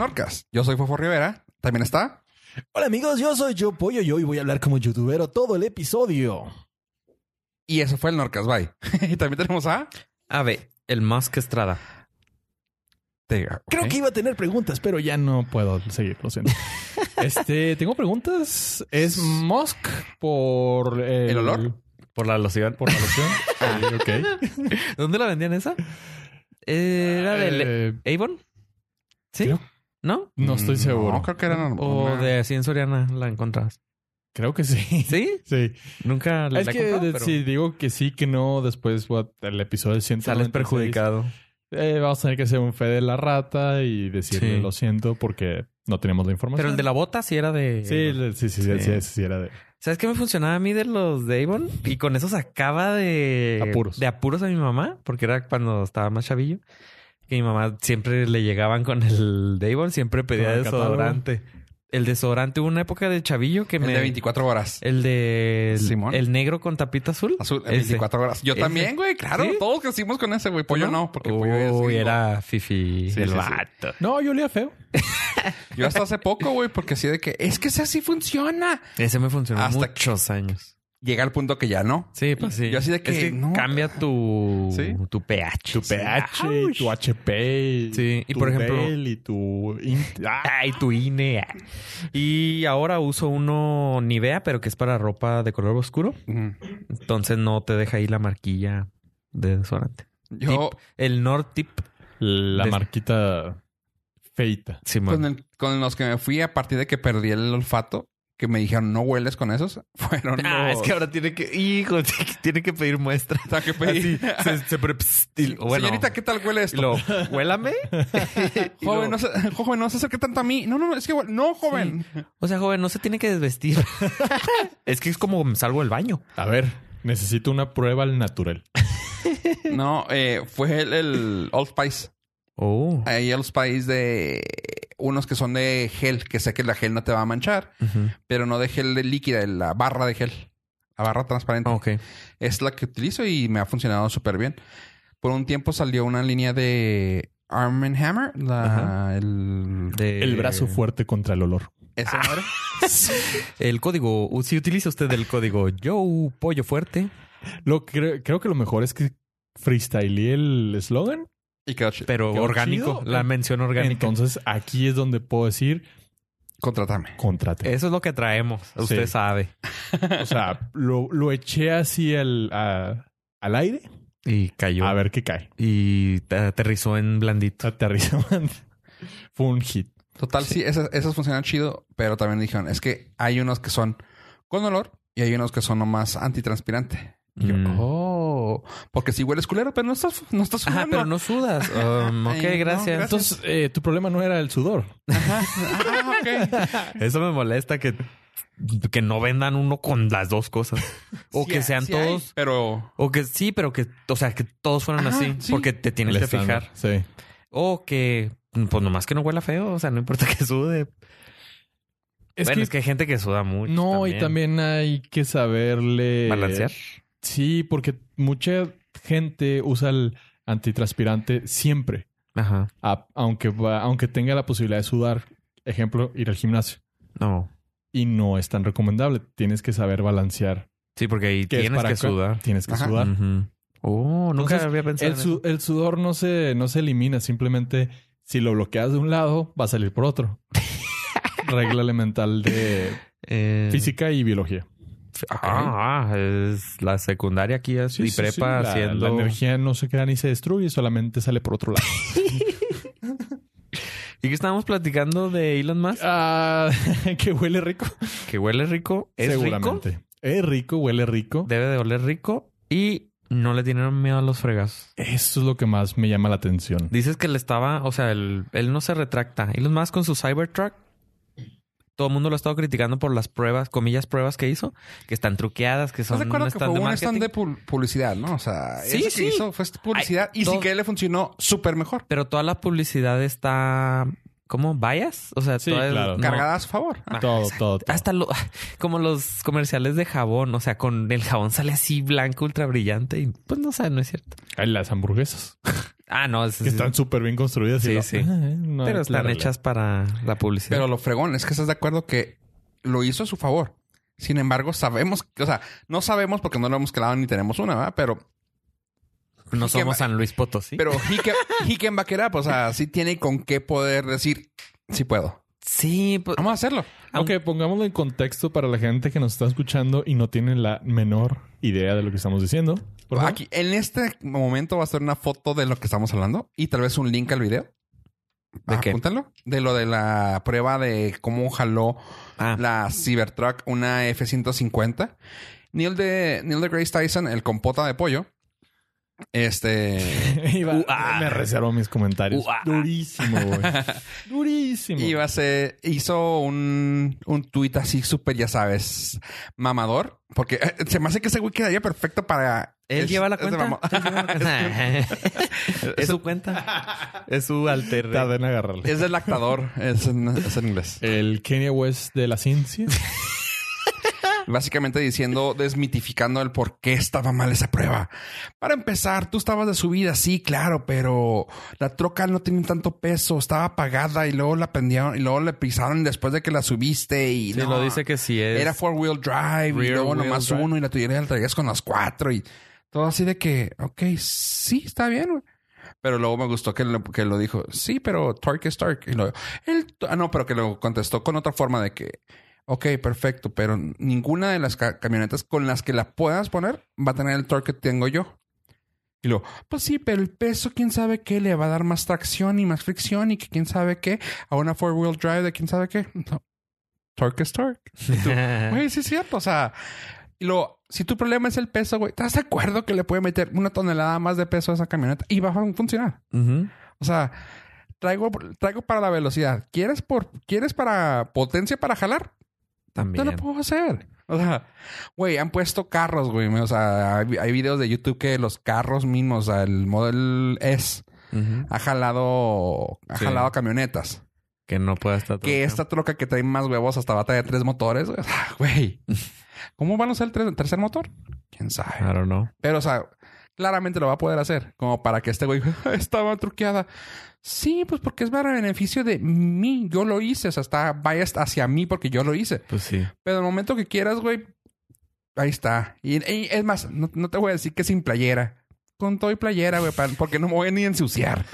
Norcas. Yo soy Fofo Rivera. También está. Hola amigos, yo soy Yo Pollo y hoy voy a hablar como youtubero todo el episodio. Y eso fue el Norcas. Bye. y también tenemos a. A ver, el Musk Estrada. Creo que iba a tener preguntas, pero ya no puedo seguir, lo siento. este, tengo preguntas. ¿Es Musk por el, olor? Por la loción. Por la loción. ah, ok. ¿Dónde la vendían esa? ¿Era del eh, Avon? ¿Sí? Creo. ¿No? No estoy seguro. No, creo que era O una- de así en Soriana la encontrabas. Creo que sí. ¿Sí? Sí. Nunca la es la he que comprado, de- pero si digo que sí, que no, después el episodio 196, sales perjudicado. eh, vamos a tener que hacer un fe de la rata y decirle Sí. lo siento porque no tenemos la información. Pero el de la bota sí era de... Sí, le- sí, sí, sí, Sí. sí, sí, era de... ¿Sabes qué me funcionaba a mí de los de Avon? Y con eso sacaba de Apuros. de apuros a mi mamá, porque era cuando estaba más chavillo. Que mi mamá siempre le llegaban con el de Avon, siempre pedía el catálogo. desodorante. El desodorante hubo una época de chavillo que El me. de 24 horas. El de. Simón. El negro con tapita azul. Azul, el Ese. 24 horas. Yo Ese. también, güey. Claro, ¿Sí? todos crecimos con ese, güey. Pollo no, porque pollo es Uy, era fifi. Sí, el sí, sí. vato. No, yo olía feo. Yo hasta hace poco, güey, porque así de que es que ese así funciona. Ese me funcionó Hasta muchos años. Llega al punto que ya no. Sí, pues sí. Yo así de que, Es no. cambia tu, Sí. tu pH. Tu Sí. pH, Ouch. tu HP. Sí, y tu por ejemplo- y tu... Ah, Ay, tu INE. Y ahora uso uno Nivea, pero que es para ropa de color oscuro. Entonces no te deja ahí la marquilla de desodorante. Yo, Tip. El Nord Tip. la marquita feita. Simón. con, el- con los que me fui a partir de que perdí el olfato, que me dijeron no hueles con esos, fueron Ah, los- es que ahora tiene que... Hijo, tiene que pedir muestra. O sea, que pedí. Así, se, se pre- psst, y- bueno, Señorita, ¿qué tal huele y esto? lo, huélame. Joven, lo- no se, joven, no se acerque tanto a mí. No, no, no, es que no, joven. O sea, joven, no se tiene que desvestir. es que es como salgo del baño. A ver, necesito una prueba al natural. No, eh, fue el, el Old Spice. Oh. Hay Old Spice de unos que son de gel, que sé que la gel no te va a manchar, pero no de gel de líquida, de la barra de gel. La barra transparente. Ah, Ok. Es la que utilizo y me ha funcionado súper bien. Por un tiempo salió una línea de Arm and Hammer, la, el, De- El brazo fuerte contra el olor. esa madre. El código, si utiliza usted el código Joe Pollo Fuerte, Lo creo que lo mejor es que freestyleé el eslogan. Y quedó chido. pero orgánico, chido. la mención orgánica. Entonces aquí es donde puedo decir Contratame. contrate. Eso es lo que traemos, usted Sí. sabe. O sea, lo, lo eché así al, a- al aire Y cayó. a ver qué cae. Y te- aterrizó en blandito. Aterrizó. Fue un hit. Total, sí, esas, esas funcionan chido, pero también dijeron, es que hay unos que son con olor y hay unos que son nomás antitranspirante. Y yo, Mm. oh, porque si hueles culero, pero no estás, no estás Ajá, sudando. pero no sudas. Um, ok, no, gracias. Entonces, eh, tu problema no era el sudor. Ajá. Ah. Eso me molesta que, que no vendan uno con las dos cosas. O Sí que sean sí hay, todos. pero O que sí, pero que, o sea, que todos fueran Ajá, así. sí. Porque te tienes que fijar. Sí. O que, pues nomás que no huela feo. O sea, no importa que sude. Es bueno, que, es que hay gente que suda mucho. no, y también hay que saberle Balancear. Sí, porque mucha gente usa el antitranspirante siempre, Ajá. a- aunque va- aunque tenga la posibilidad de sudar. Ejemplo, ir al gimnasio. No. Y no es tan recomendable. Tienes que saber balancear. Sí, porque ahí ¿Qué es tienes para que sudar. Tienes que Ajá. sudar. Oh, nunca Entonces, había pensado El, en su- eso. el sudor no se, no se elimina, simplemente si lo bloqueas de un lado, va a salir por otro. Regla elemental de Eh, física y biología. Ah, ah, es la secundaria aquí es, Sí, y sí, prepa sí, la- haciendo. La energía no se crea ni se destruye, solamente sale por otro lado. ¿Y que estábamos platicando de Elon Musk? Ah, que huele rico. Que huele rico. Es rico. Seguramente. Es rico, huele rico. Debe de oler rico. Y no le tienen miedo a los fregazos. Eso es lo que más me llama la atención. Dices que le estaba, o sea, él, él no se retracta. Elon Musk con su Cybertruck. Todo el mundo lo ha estado criticando por las pruebas, comillas, pruebas que hizo, que están truqueadas, que ¿Estás son de acuerdo un que fue stand de un stand de pu- publicidad, no? O sea, Sí, eso que sí. hizo fue publicidad y todo- sí que le funcionó súper mejor. Pero toda la publicidad está, ¿cómo? ¿Bias? O sea, Sí, toda es- claro. no. Cargada a su favor. Ah, todo, todo, todo. Hasta lo, como los comerciales de jabón, o sea, con el jabón sale así blanco, ultra brillante y pues no sé, no es cierto. Ay, las hamburguesas. Ah, no. es- Que están súper bien construidas. y Sí, lo- sí. No, pero están hechas para la publicidad. Pero lo fregón es que estás de acuerdo que lo hizo a su favor. Sin embargo, sabemos, que- o sea, no sabemos porque no lo hemos quedado ni tenemos una, ¿verdad? Pero, no y somos San Luis Potosí. pero he can, he can back it up. O sea, sí tiene con qué poder decir, sí puedo. Sí, pues, Vamos a hacerlo. Aunque pongámoslo en contexto para la gente que nos está escuchando y no tiene la menor idea de lo que estamos diciendo. Por favor. Aquí, en este momento va a ser una foto de lo que estamos hablando y tal vez un link al video. ¿De qué? Apúntalo. De lo de la prueba de cómo jaló ah, la Cybertruck, una F-150. Neil de, Neil de Grace Tyson, el compota de pollo. Este. Iba- me reservo mis comentarios. Uah. Durísimo, güey. Durísimo. iba a ser. Hizo un, un tuit así súper, ya sabes, mamador. Porque eh, se me hace que ese güey quedaría perfecto para. él es- lleva la cuenta. cuenta. es su cuenta. Es su alter. Tarda en agarrarle. Es del lactador. es, en, es en inglés. El Kanye West de la ciencia. Básicamente diciendo, desmitificando el por qué estaba mal esa prueba. Para empezar, tú estabas de subida, sí, claro, pero la troca no tenía tanto peso, estaba apagada y luego la pendieron y luego le pisaron después de que la subiste y Sí, no, lo dice que sí es. era four wheel drive y luego nomás drive. uno y la tuya la traías con los cuatro y todo así de que, ok, sí, está bien, güey. Pero luego me gustó que lo, que lo dijo, sí, pero torque es torque. Y luego, el, ah, no, pero que lo contestó con otra forma de que, ok, perfecto, pero ninguna de las ca- camionetas con las que la puedas poner va a tener el torque que tengo yo. Y luego, pues sí, pero el peso, quién sabe qué, le va a dar más tracción y más fricción y que quién sabe qué, a una four wheel drive de quién sabe qué. No. Torque es torque. Güey, sí es cierto. O sea, y luego, si tu problema es el peso, güey, ¿estás de acuerdo que le puede meter una tonelada más de peso a esa camioneta y va a funcionar? O sea, traigo, traigo para la velocidad. ¿Quieres por, quieres para potencia para jalar? También. lo puedo hacer. O sea, güey, han puesto carros, güey. O sea, hay, hay videos de YouTube que los carros mismos, o sea, el Model S, ha jalado, ha Sí. jalado camionetas. Que no pueda estar. Que esta troca que trae más huevos hasta va a traer tres motores. güey. O sea, Güey, ¿cómo van a usar el tercer motor? ¿Quién sabe? I don't know. Pero, o sea, claramente lo va a poder hacer. Como para que este güey estaba truqueada. Sí, pues porque es para beneficio de mí. Yo lo hice. O sea, está biased hacia mí porque yo lo hice. Pues sí. Pero el momento que quieras, güey, ahí está. Y, y es más, no, no te voy a decir que sin playera. Con todo y playera, güey, porque no me voy ni a ensuciar.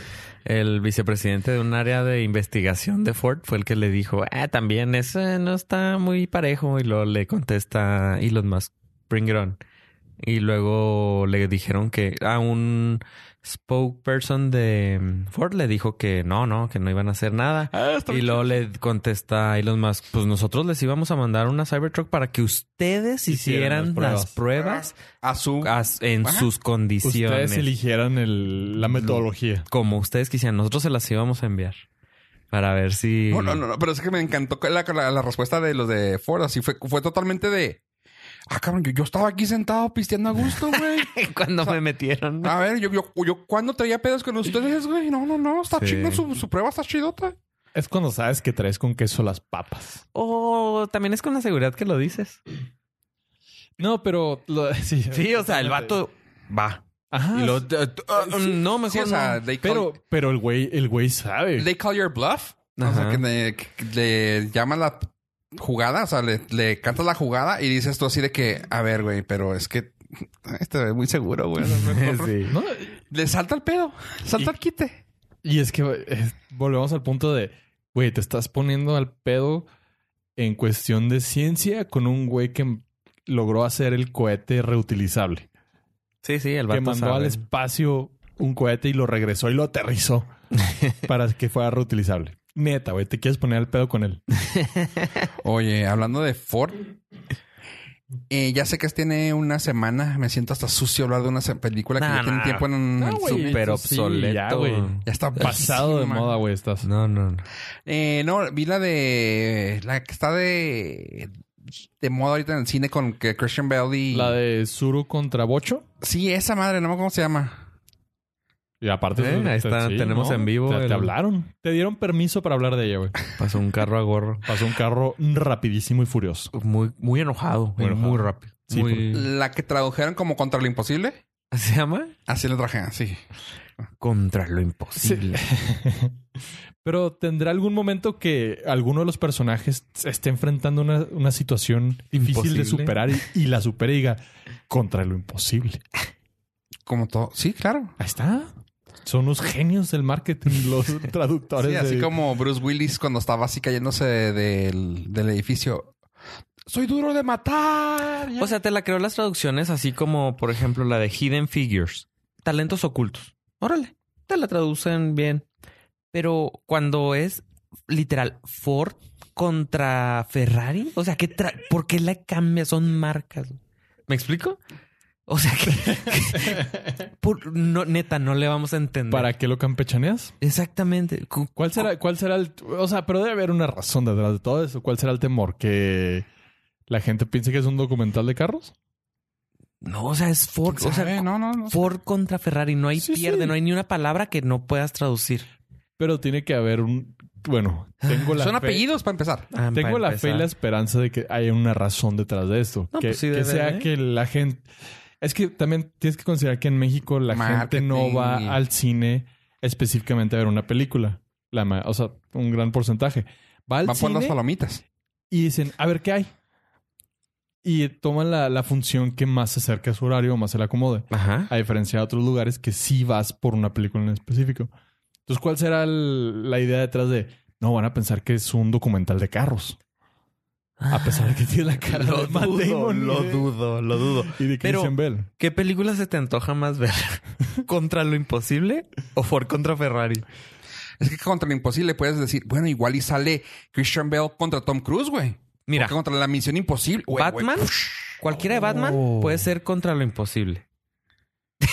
El vicepresidente de un área de investigación de Ford fue el que le dijo, ah, también ese no está muy parejo. Y luego le contesta Elon Musk, bring it on. Y luego le dijeron que a un spokesperson de mm, Ford le dijo que no, no, que no iban a hacer nada. Y luego le contesta Elon Musk, pues nosotros les íbamos a mandar una Cybertruck para que ustedes Hicieran hicieran las las pruebas A su... en Ajá. sus condiciones. Ustedes eligieran el- la metodología. Como ustedes quisieran. Nosotros se las íbamos a enviar. Para ver si... No, no, no, no, pero es que me encantó la, la- la respuesta de los de Ford. Así fue, fue totalmente de. Ah, cabrón, yo, yo estaba aquí sentado pisteando a gusto, güey. Cuando O sea, me metieron. A ver, yo, yo, yo cuando traía pedos con ustedes, güey. No, no, no, está Sí. chido, su, su prueba está chidota. Es cuando sabes que traes con queso las papas. O también es con la seguridad que lo dices. No, pero... lo- sí, Sí, o sea, el vato va. Ajá. Y lo... uh, no, mejor Sí, o sea, no. they call, Pero, pero el güey, el güey sabe. they call your bluff. O sea, Ajá. que le, que le llamas la jugada, o sea, le, le cantas la jugada y dices tú así de que, a ver, güey, pero es que este es muy seguro, güey. Sí. ¿no? Le salta el pedo, salta Y- el quite. Y es que eh, volvemos al punto de, güey, te estás poniendo al pedo en cuestión de ciencia con un güey que logró hacer el cohete reutilizable. Sí, sí, el que vato mandó sabe. al espacio un cohete y lo regresó y lo aterrizó para que fuera reutilizable. Neta, güey, te quieres poner al pedo con él. Oye, hablando de Ford, eh, ya sé que tiene una semana. Me siento hasta sucio hablar de una película que Nah, ya tiene nah. tiempo en Ah, el güey. sub. Súper Sí, obsoleto. ya, güey. Ya está Pasado de moda, güey, estás. No, no, no. Eh, no, vi la de la que está de de moda ahorita en el cine con que Christian Bale y La de Zuru contra Bocho. sí esa madre, no me acuerdo cómo se llama. Y aparte... Eh, ahí está, tenemos en vivo Te, te hablaron. Te dieron permiso para hablar de ella, güey. Pasó un carro a gorro. Pasó un carro rapidísimo y furioso. Muy, muy enojado. Muy enojado. muy rápido. Sí, Muy- La que tradujeron como contra lo imposible. ¿Se llama? Así la traje, así. contra lo imposible. Pero tendrá algún momento que alguno de los personajes esté enfrentando una, una situación difícil de superar y, y la supere y diga contra lo imposible. Como todo. Sí, claro. Ahí está. Son unos genios del marketing, los traductores. Sí, así de- como Bruce Willis cuando estaba así cayéndose del, del edificio. Soy duro de matar. O sea, te la creo las traducciones así como, por ejemplo, la de Hidden Figures. Talentos ocultos. Órale, te la traducen bien. Pero cuando es literal Ford contra Ferrari, o sea, ¿qué tra- ¿por qué la cambia? Son marcas. ¿Me explico? O sea, que, que- por- no, neta, no le vamos a entender. ¿Para qué lo campechaneas? Exactamente. Cu- ¿Cuál será, cuál será el... O sea, pero debe haber una razón detrás de todo eso. ¿Cuál será el temor? ¿Que la gente piense que es un documental de carros? No, o sea, es Ford. O sea, no, no, no. Ford contra Ferrari. No hay Sí, pierde, sí. no hay ni una palabra que no puedas traducir. Pero tiene que haber un... Bueno, tengo la Son fe- apellidos para empezar. Ah, Tengo para la fe y la esperanza de que haya una razón detrás de esto. No, que, pues sí que debe sea de. que la gente... Es que también tienes que considerar que en México la gente no va al cine específicamente a ver una película. La o sea, un gran porcentaje. Va al Van por las cine palomitas. y dicen, a ver qué hay. Y toman la, la función que más se acerca a su horario, más se le acomode. Ajá. A diferencia de otros lugares que sí vas por una película en específico. Entonces, ¿cuál será el- la idea detrás de... No, van a pensar que es un documental de carros. A pesar de que tiene la cara Lo de Matt dudo, Damon lo de- dudo, lo dudo. Y de Pero- Christian Bell. ¿Qué película se te antoja más ver? ¿Contra lo imposible o Ford contra Ferrari? Es que contra lo imposible puedes decir, bueno, igual y sale Christian Bell contra Tom Cruise, güey. Mira, Porque contra la misión imposible. güey, Batman, güey. cualquiera de Batman Oh. puede ser contra lo imposible.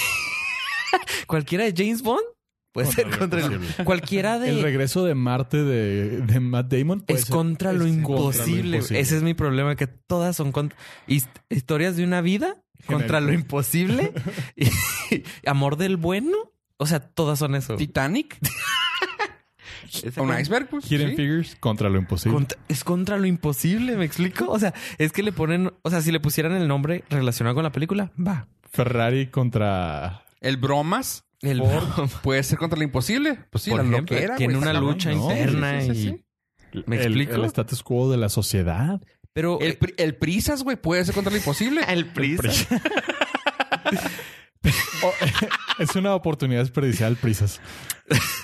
cualquiera de James Bond puede Contra ser contra imposible. Cualquiera de... El regreso de Marte de, de Matt Damon puede es ser- contra lo es imposible. imposible. Ese es mi problema, que todas son contra... his- historias de una vida contra lo imposible. y, amor del bueno. O sea, todas son eso. Titanic. Un con- iceberg, pues. Hidden sí. Figures contra lo imposible. Contra- es contra lo imposible, ¿me explico? O sea, es que le ponen, o sea, si le pusieran el nombre relacionado con la película, va. Ferrari contra... El bromas El puede ser contra lo imposible. Pues sí, Por la ejemplo, loquera, tiene güey, una lucha ¿no? interna Sí, sí, sí, y. ¿Me el, explico? el status quo de la sociedad. pero El, pri- el prisas, güey, puede ser contra lo imposible. el prisa. Oh, es una oportunidad desperdiciada el Prisas.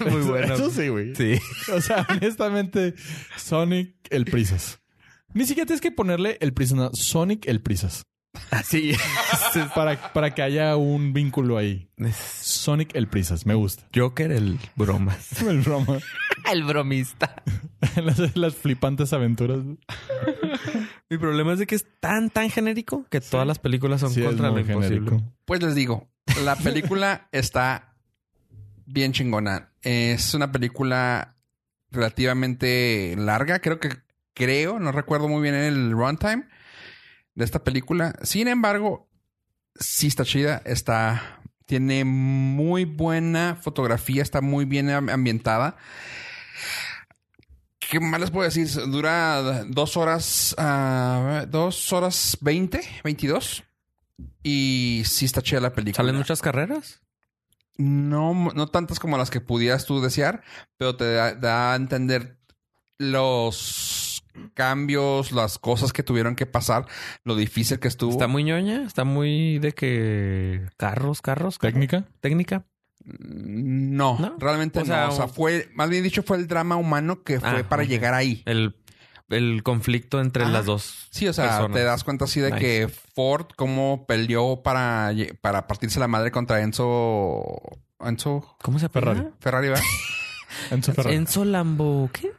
muy bueno. Eso sí, güey. Sí. O sea, honestamente, Sonic el Prisas. Ni siquiera tienes que ponerle el Prisas, no, Sonic el Prisas. Así Para, para que haya un vínculo ahí. es. Sonic el Prisas, me gusta. Joker, el bromas. El broma. el bromista. las, las flipantes aventuras. Mi problema es de que es tan, tan genérico que todas las películas son Sí, es contra lo imposible. genérico. Pues les digo, la película está bien chingona. Es una película relativamente larga. Creo que, creo, no recuerdo muy bien el runtime de esta película. Sin embargo, sí está chida. Está, tiene muy buena fotografía. Está muy bien am- ambientada. ¿Qué más les puedo decir? Dura dos horas, ah, dos horas veinte, veintidós. Y sí está chida la película. ¿Salen muchas carreras? No, no tantas como las que pudieras tú desear, pero te da, da a entender los cambios, las cosas que tuvieron que pasar, lo difícil que estuvo. Está muy ñoña, está muy de que carros, carros. ¿Técnica? técnica. No, ¿No? realmente O sea, no. O sea, fue, más bien dicho, fue el drama humano que fue Ah, para llegar ahí. El, el conflicto entre Ajá. las dos. Sí, o sea, personas. te das cuenta así de Nice. que Ford cómo peleó para, para partirse la madre contra Enzo... Enzo ¿Cómo se Ferrari. apellida? Ferrari, ¿verdad? Enzo Ferrari. Enzo Lambo, ¿qué?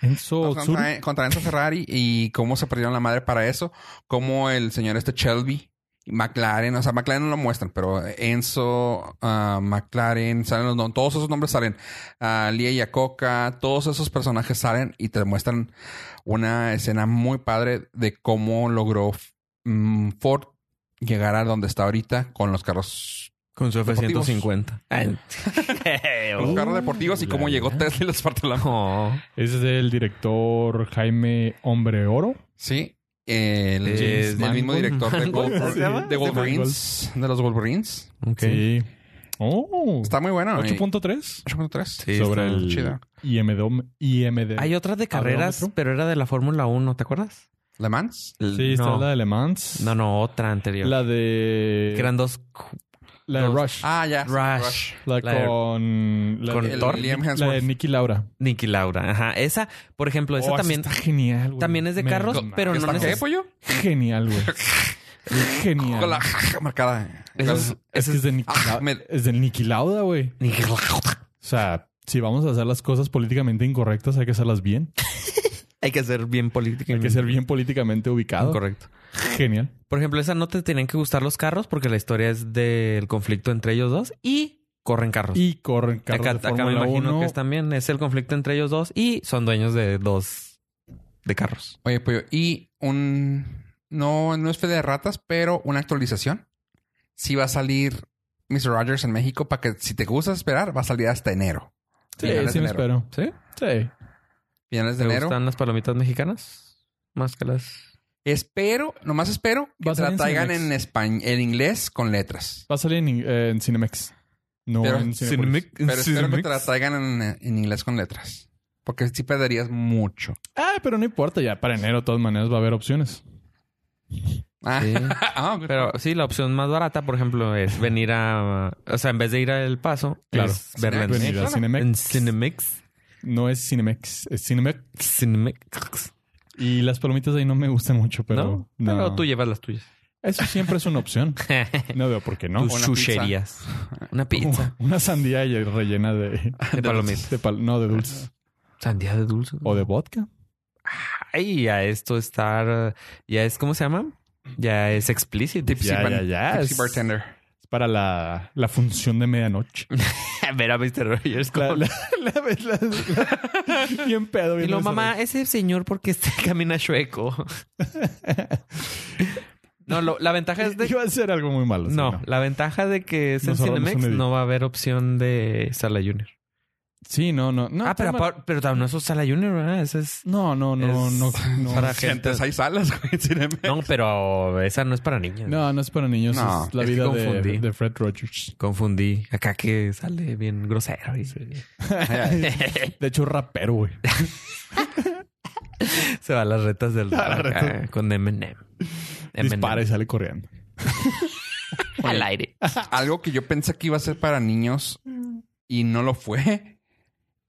Enzo contra, contra Enzo Ferrari y cómo se perdieron la madre para eso. Cómo el señor este Shelby, y McLaren, o sea, McLaren no lo muestran, pero Enzo, ah, McLaren, salen los todos esos nombres salen. Ah, Lia Iacocca, todos esos personajes salen y te muestran una escena muy padre de cómo logró mm, Ford llegar a donde está ahorita con los carros, Con su Deportivos. F-150. los carros deportivos y cómo la llegó. Tesla y los partió la madre. Oh. Es del director Jaime Hombre Oro. Sí. El, Es el mismo director de, de Wolverines, de los Wolverines. Ok. Sí. Oh. Está muy bueno. y- 8.3 8.3. Sí, sobre está el chido. IMD. IMD. Hay otra de carreras, pero era de la Fórmula 1, ¿te acuerdas? ¿Le Mans? Sí, está no. la de Le Mans. No, no, otra anterior. La de. Que eran dos. La de Rush. Ah, ya. Rush. la, la de- con. La con de, El Thor. Liam la de. Nicky Laura. Nicky Laura. Ajá. Esa, por ejemplo, esa Oh, también. Está genial, güey. también es de Me carros, pero no ¿Está qué, pollo? Genial, güey. Genial. Con la marcada. Eso Es, es que es de Nicky, Ah, me- es de Nicky Lauda, güey. O sea, si vamos a hacer las cosas políticamente incorrectas, hay que hacerlas bien. Hay que ser bien político. Hay que ser bien políticamente ubicado. Correcto. Genial. Por ejemplo, esa no te tenían que gustar los carros porque la historia es del conflicto entre ellos dos y corren carros. Y corren carros acá, de acá me imagino 1. que es también es el conflicto entre ellos dos y son dueños de dos de carros. Oye, pollo. Y un... No, no es fe de ratas, pero una actualización. Sí va a salir Mr. Rogers en México para que si te gusta esperar, va a salir hasta enero. Sí, sí me enero. espero. ¿Sí? Sí. Finales de ¿Te enero. gustan las palomitas mexicanas? Más que las... Espero, nomás espero que Va a te la en traigan Cinemex. en inglés con letras. Va a salir en, eh, en Cinemex. No Pero en Cinepolis. Pero espero que te la traigan en, en inglés con letras. Porque sí perderías mucho. Ah, pero no importa. Ya para enero, de todas maneras, va a haber opciones. Ah, Sí. ah, ok. Pero sí, la opción más barata, por ejemplo, es venir a... O sea, en vez de ir a El Paso, Claro. es verla en, Venir a. Cinemex. en Cinemex. No es Cinemex, es Cinemex. Cinemex. Y las palomitas ahí no me gustan mucho, pero... ¿No? Pero no. tú llevas las tuyas. Eso siempre es una opción. No veo por qué no. Tus una chucherías. Una pizza. Una sandía y rellena de... De palomitas. de pal- no, de dulces. Sandía de dulce. O de vodka. Ay, ya esto estar... Ya es... ¿Cómo se llama? Ya es explícito. Tipsy, Ya, ya, ya. tipsy Es- bartender. Para la, la función de medianoche. Ver a Mr. Rogers La, bien pedo. Y bien lo, desarrollado. mamá, ese señor porque este camina chueco. no, lo- la ventaja es de... Iba a ser algo muy malo. No, la ventaja de que es en Cinemex no va a haber opción de Sala Junior. Sí, no, no. no ah, pero, pero no es Sala Junior, ¿verdad? Ese es... No, no, no, es no. No, para Si gente... antes hay salas, güey, en Cinemex. No, pero esa no es para niños. no, no es para niños. No, es la es vida de, de Fred Rogers. Confundí. Acá que sale bien grosero. y- De hecho, rapero, güey. Se va a las retas del rap con Eminem. Dispara y sale corriendo. al aire. Algo que yo pensé que iba a ser para niños y no lo fue.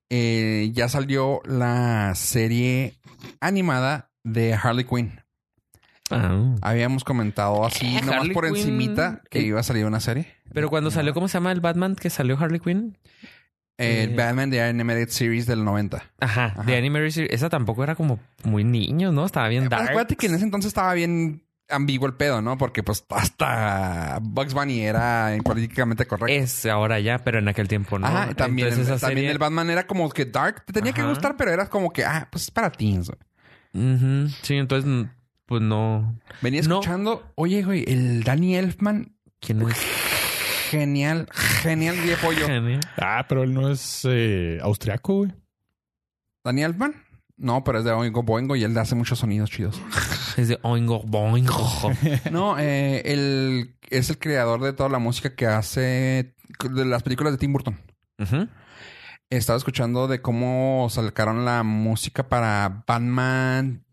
Eh, ya salió la serie animada de Harley Quinn. Ah. Habíamos comentado así, Eh, nomás Harley por Quinn. encimita, que Eh. iba a salir una serie. Pero cuando salió, ¿cómo se llama el Batman que salió Harley Quinn? El Eh. Batman de Animated Series del 90. Ajá, Ajá. de Animated Series. Esa tampoco era como muy niño, ¿no? Estaba bien dark. Acuérdate que en ese entonces estaba bien ambiguo el pedo, ¿no? Porque pues hasta Bugs Bunny era políticamente correcto. Es ahora ya, pero en aquel tiempo no. Ajá, también, Entonces, esa también serie- el Batman era como que dark. Te tenía que gustar, pero era como que, ah, pues es para teens. güey. Ujú. Sí, entonces, pues no. Venía No. escuchando, oye, güey, el Danny Elfman, ¿Quién es? genial, genial de pollo. Genial. Ah, pero él no es eh, austriaco, güey. ¿Danny Elfman? No, pero es de Oingo Boingo y él hace muchos sonidos chidos. Es de Oingo Boingo. No, eh, él es el creador de toda la música que hace de las películas de Tim Burton. Estaba escuchando de cómo sacaron la música para Batman,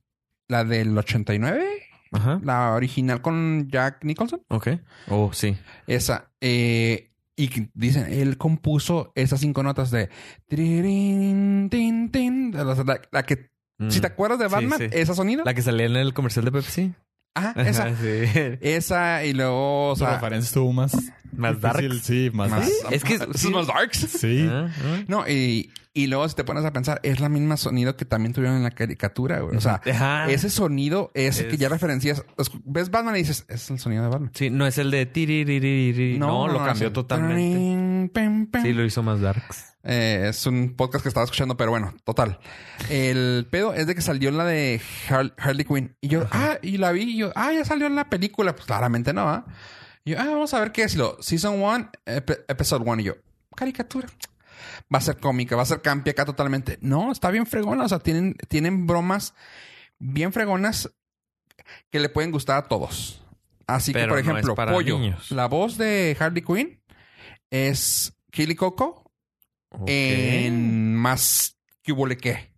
la del 89, Ajá. la original con Jack Nicholson. Ok. Oh, sí. Esa. eh, y dicen, él compuso esas cinco notas de... La, la que... Mm. Si te acuerdas de Batman, sí. esa sonido. La que salía en el comercial de Pepsi. Ajá, esa. Ajá, sí. Esa y luego... O sea, referencia estuvo más... Más dark. difícil, Sí, más, más- dark. Es que- Esos sí. más darks. Sí. Ah, ah. No, y, y luego si te pones a pensar, es la misma sonido que también tuvieron en la caricatura, güey. O sea, Ajá. ese sonido es, Es- que ya referencias. Ves Batman y dices, es el sonido de Batman. Sí, no es el de tiriririri. No, lo cambió totalmente. pim, pim. Sí, lo hizo más darks. Eh, es un podcast que estaba escuchando, pero bueno, total. El pedo es de que salió la de Har- Harley Quinn. Y yo, ah, y la vi, y yo, ah, ya salió en la película. Pues claramente no, ¿ah? Y yo, ah, vamos a ver qué es. Lo, Season 1, Episode 1. Y yo, caricatura. Va a ser cómica, va a ser campi acá totalmente. No, está bien fregona. O sea, tienen, tienen bromas bien fregonas que le pueden gustar a todos. Así que, por ejemplo, Pollo, niños. la voz de Harley Quinn es Kili Coco Ok. en más que.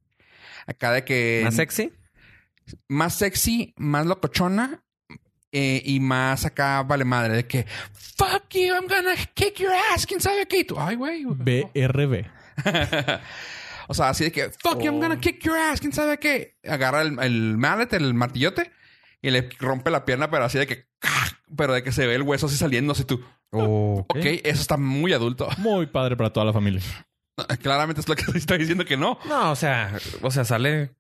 Acá de que ¿Más sexy? más sexy, más locochona eh, y más acá vale madre de que fuck you, I'm gonna kick your ass, quién sabe qué. Tú, ay, güey. BRB. o sea, así de que fuck you, I'm gonna kick your ass, quién sabe qué. Agarra el, el mallet, el martillote y le rompe la pierna, pero así de que, pero de que se ve el hueso así saliendo, así tú. Ok. Ok, eso está muy adulto. Muy padre para toda la familia. Claramente es lo que está diciendo que no. No, o sea, o sea, sale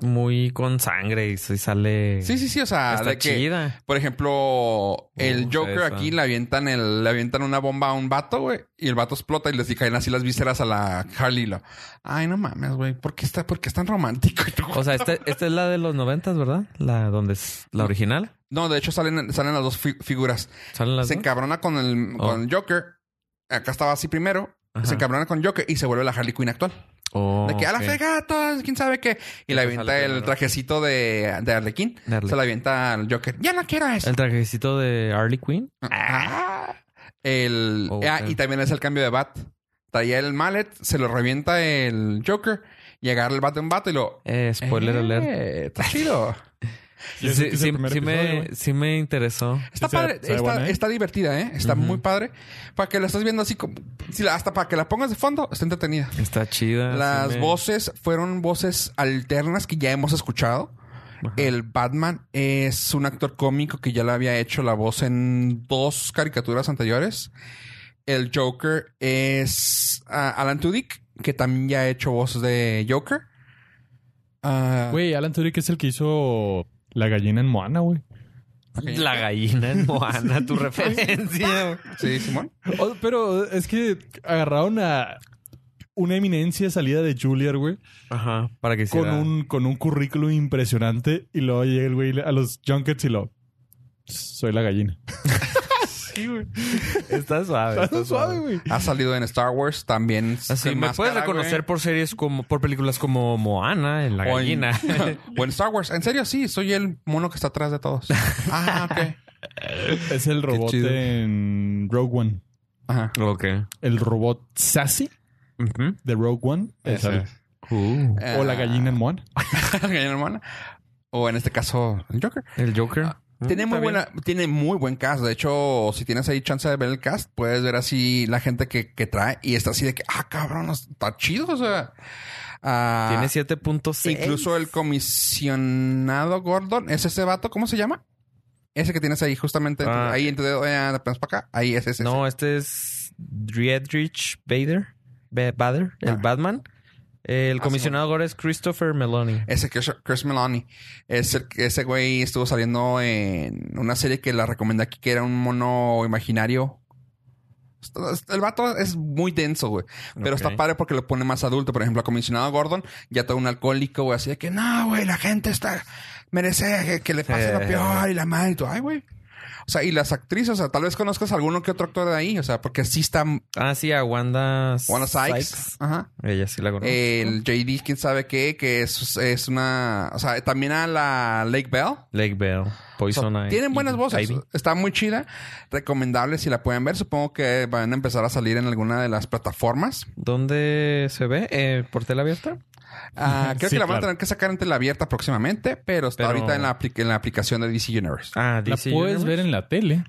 muy con sangre y sale. Sí, sí, sí. O sea, Está de que, chida. por ejemplo, el Uh, Joker esa. aquí le avientan el, le avientan una bomba a un vato, güey, y el vato explota y les caen así las vísceras a la Harley. lo, Ay, no mames, güey. ¿Por qué está, por qué es tan romántico? O sea, este- esta es la de los noventas, ¿verdad? La donde es la original. No, de hecho salen, salen las dos fi- figuras. ¿Salen las se dos? encabrona con el, Oh. con el Joker. Acá estaba así primero. Ajá. Se encabrona con Joker y se vuelve la Harley Quinn actual. Oh, De que a la ok. fregada, todas, quién sabe qué. Y le avienta el trajecito de, de Arlequín. De. Se la avienta al Joker. Ya no quiero eso. El trajecito de Harley Quinn. Ah. El, Ok. ah, y también es el cambio de bat. Traía el mallet, se lo revienta el Joker y agarra el bat de un vato y lo. Eh, spoiler Eh, alert. Está chido. Sí, episodio, me, sí me interesó. Está padre, está, buena, ¿eh? está divertida, ¿eh? Está muy padre. Para que la estés viendo así como. hasta para que la pongas de fondo, está entretenida. Está chida. sí Las me- voces fueron voces alternas que ya hemos escuchado. Ajá. El Batman es un actor cómico que ya le había hecho la voz en dos caricaturas anteriores. El Joker es ah, Alan Tudyk, que también ya ha hecho voz de Joker. Ah, Güey, Alan Tudyk es el que hizo la gallina en Moana, güey. La gallina en Moana, tu referencia. sí, Simón. Oh, pero es que agarraron a una eminencia salida de Juilliard, güey, Ajá, para que con hiciera... un, con un currículum impresionante y luego llega el güey a los junkets y lo... Soy la gallina. güey. Está suave. Está suave, güey. Ha salido en Star Wars también. Así, sin me puedes reconocer por series como... Por películas como Moana, en La O en- Gallina. o en Star Wars. En serio, sí, soy el mono que está atrás de todos. Ah, ok. Es el robot en Rogue One. Ajá. ok. El robot Sassy de Rogue One. es Ese. el- Uh, O la gallina en Moana. La gallina hermana. O en este caso, el Joker. el Joker. Mm, Tiene muy buena, tiene muy buen cast. De hecho, si tienes ahí chance de ver el cast, puedes ver así la gente que, que trae y está así de que, ah, cabrón, está chido. O sea, ah, Tiene 7.6. incluso el comisionado Gordon, ¿es ese vato? ¿Cómo se llama? Ese que tienes ahí, justamente Ah. ahí en tu dedo, eh, para acá. Ahí es ese. No, este es Driedrich Bader. Ba- Bader, el Ah. Batman. El comisionado ahora es Christopher Meloni. Ese Chris Meloni. Es el que ese güey estuvo saliendo en una serie que la recomendé aquí, que era un mono imaginario. El vato es muy denso, güey. Pero está padre porque lo pone más adulto. Por ejemplo, a comisionado Gordon, ya todo un alcohólico, güey. Así de que, no, güey, la gente está... Merece que, que le pase lo Sí. peor y la madre y tú, ay, güey. O sea, y las actrices, o sea, tal vez conozcas alguno que otro actor de ahí. O sea, porque sí está... Ah, sí, a Wanda, Wanda Sykes. Ajá. Ella sí la conozco. El JD, quién sabe qué, que es, es una... O sea, también a la Lake Bell. Lake Bell, O sea, Poison Ivy. tienen buenas voces. Ivy. Está muy chida. Recomendable si la pueden ver. Supongo que van a empezar a salir en alguna de las plataformas. ¿Dónde se ve? Eh, ¿Por tela abierta? Ah, creo Sí, que la van a tener que sacar en tela abierta próximamente, pero está Pero- ahorita en la, en la aplicación de DC Universe. Ah, La DC puedes Universe. ver en la tele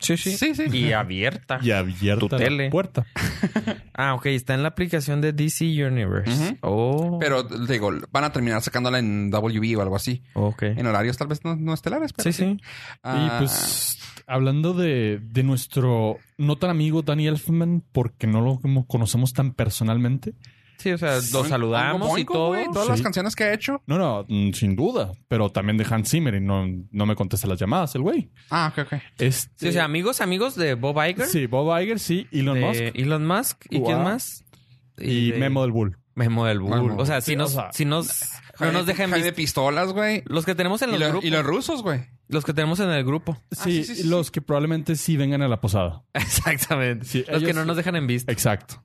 Sí, sí. Sí, sí. Y abierta. y abierta Tu la tele. puerta. Ah, ok. Está en la aplicación de DC Universe. Oh. Pero digo, van a terminar sacándola en WB o algo así. Ok. En horarios tal vez no, no estelares, pero Sí, sí. Ah, Y pues, hablando de, de nuestro no tan amigo Danny Elfman, porque no lo conocemos tan personalmente. Sí, o sea, lo saludamos y todo. todas las canciones que ha hecho. No, no, mm, sin duda. Pero también de Hans Zimmer y no, no me contesta las llamadas, el güey. Ah, ok, ok. Este, Sí, o sea, amigos, amigos de Bob Iger. sí, Bob Iger, sí, Elon de Musk Elon Musk. ¿Y quién más? y de- Memo del Bull. Memo del Bull. Memo. O sea, si Sí, nos, o sea, si nos, no nos dejan Jaime vis- pistolas, güey. Los que tenemos en Y, los los- grupos. y los rusos, güey. Los que tenemos en el grupo. Sí, sí, sí, sí, los que probablemente sí vengan a la posada. Exactamente. Sí, los que no nos dejan en vista. Exacto.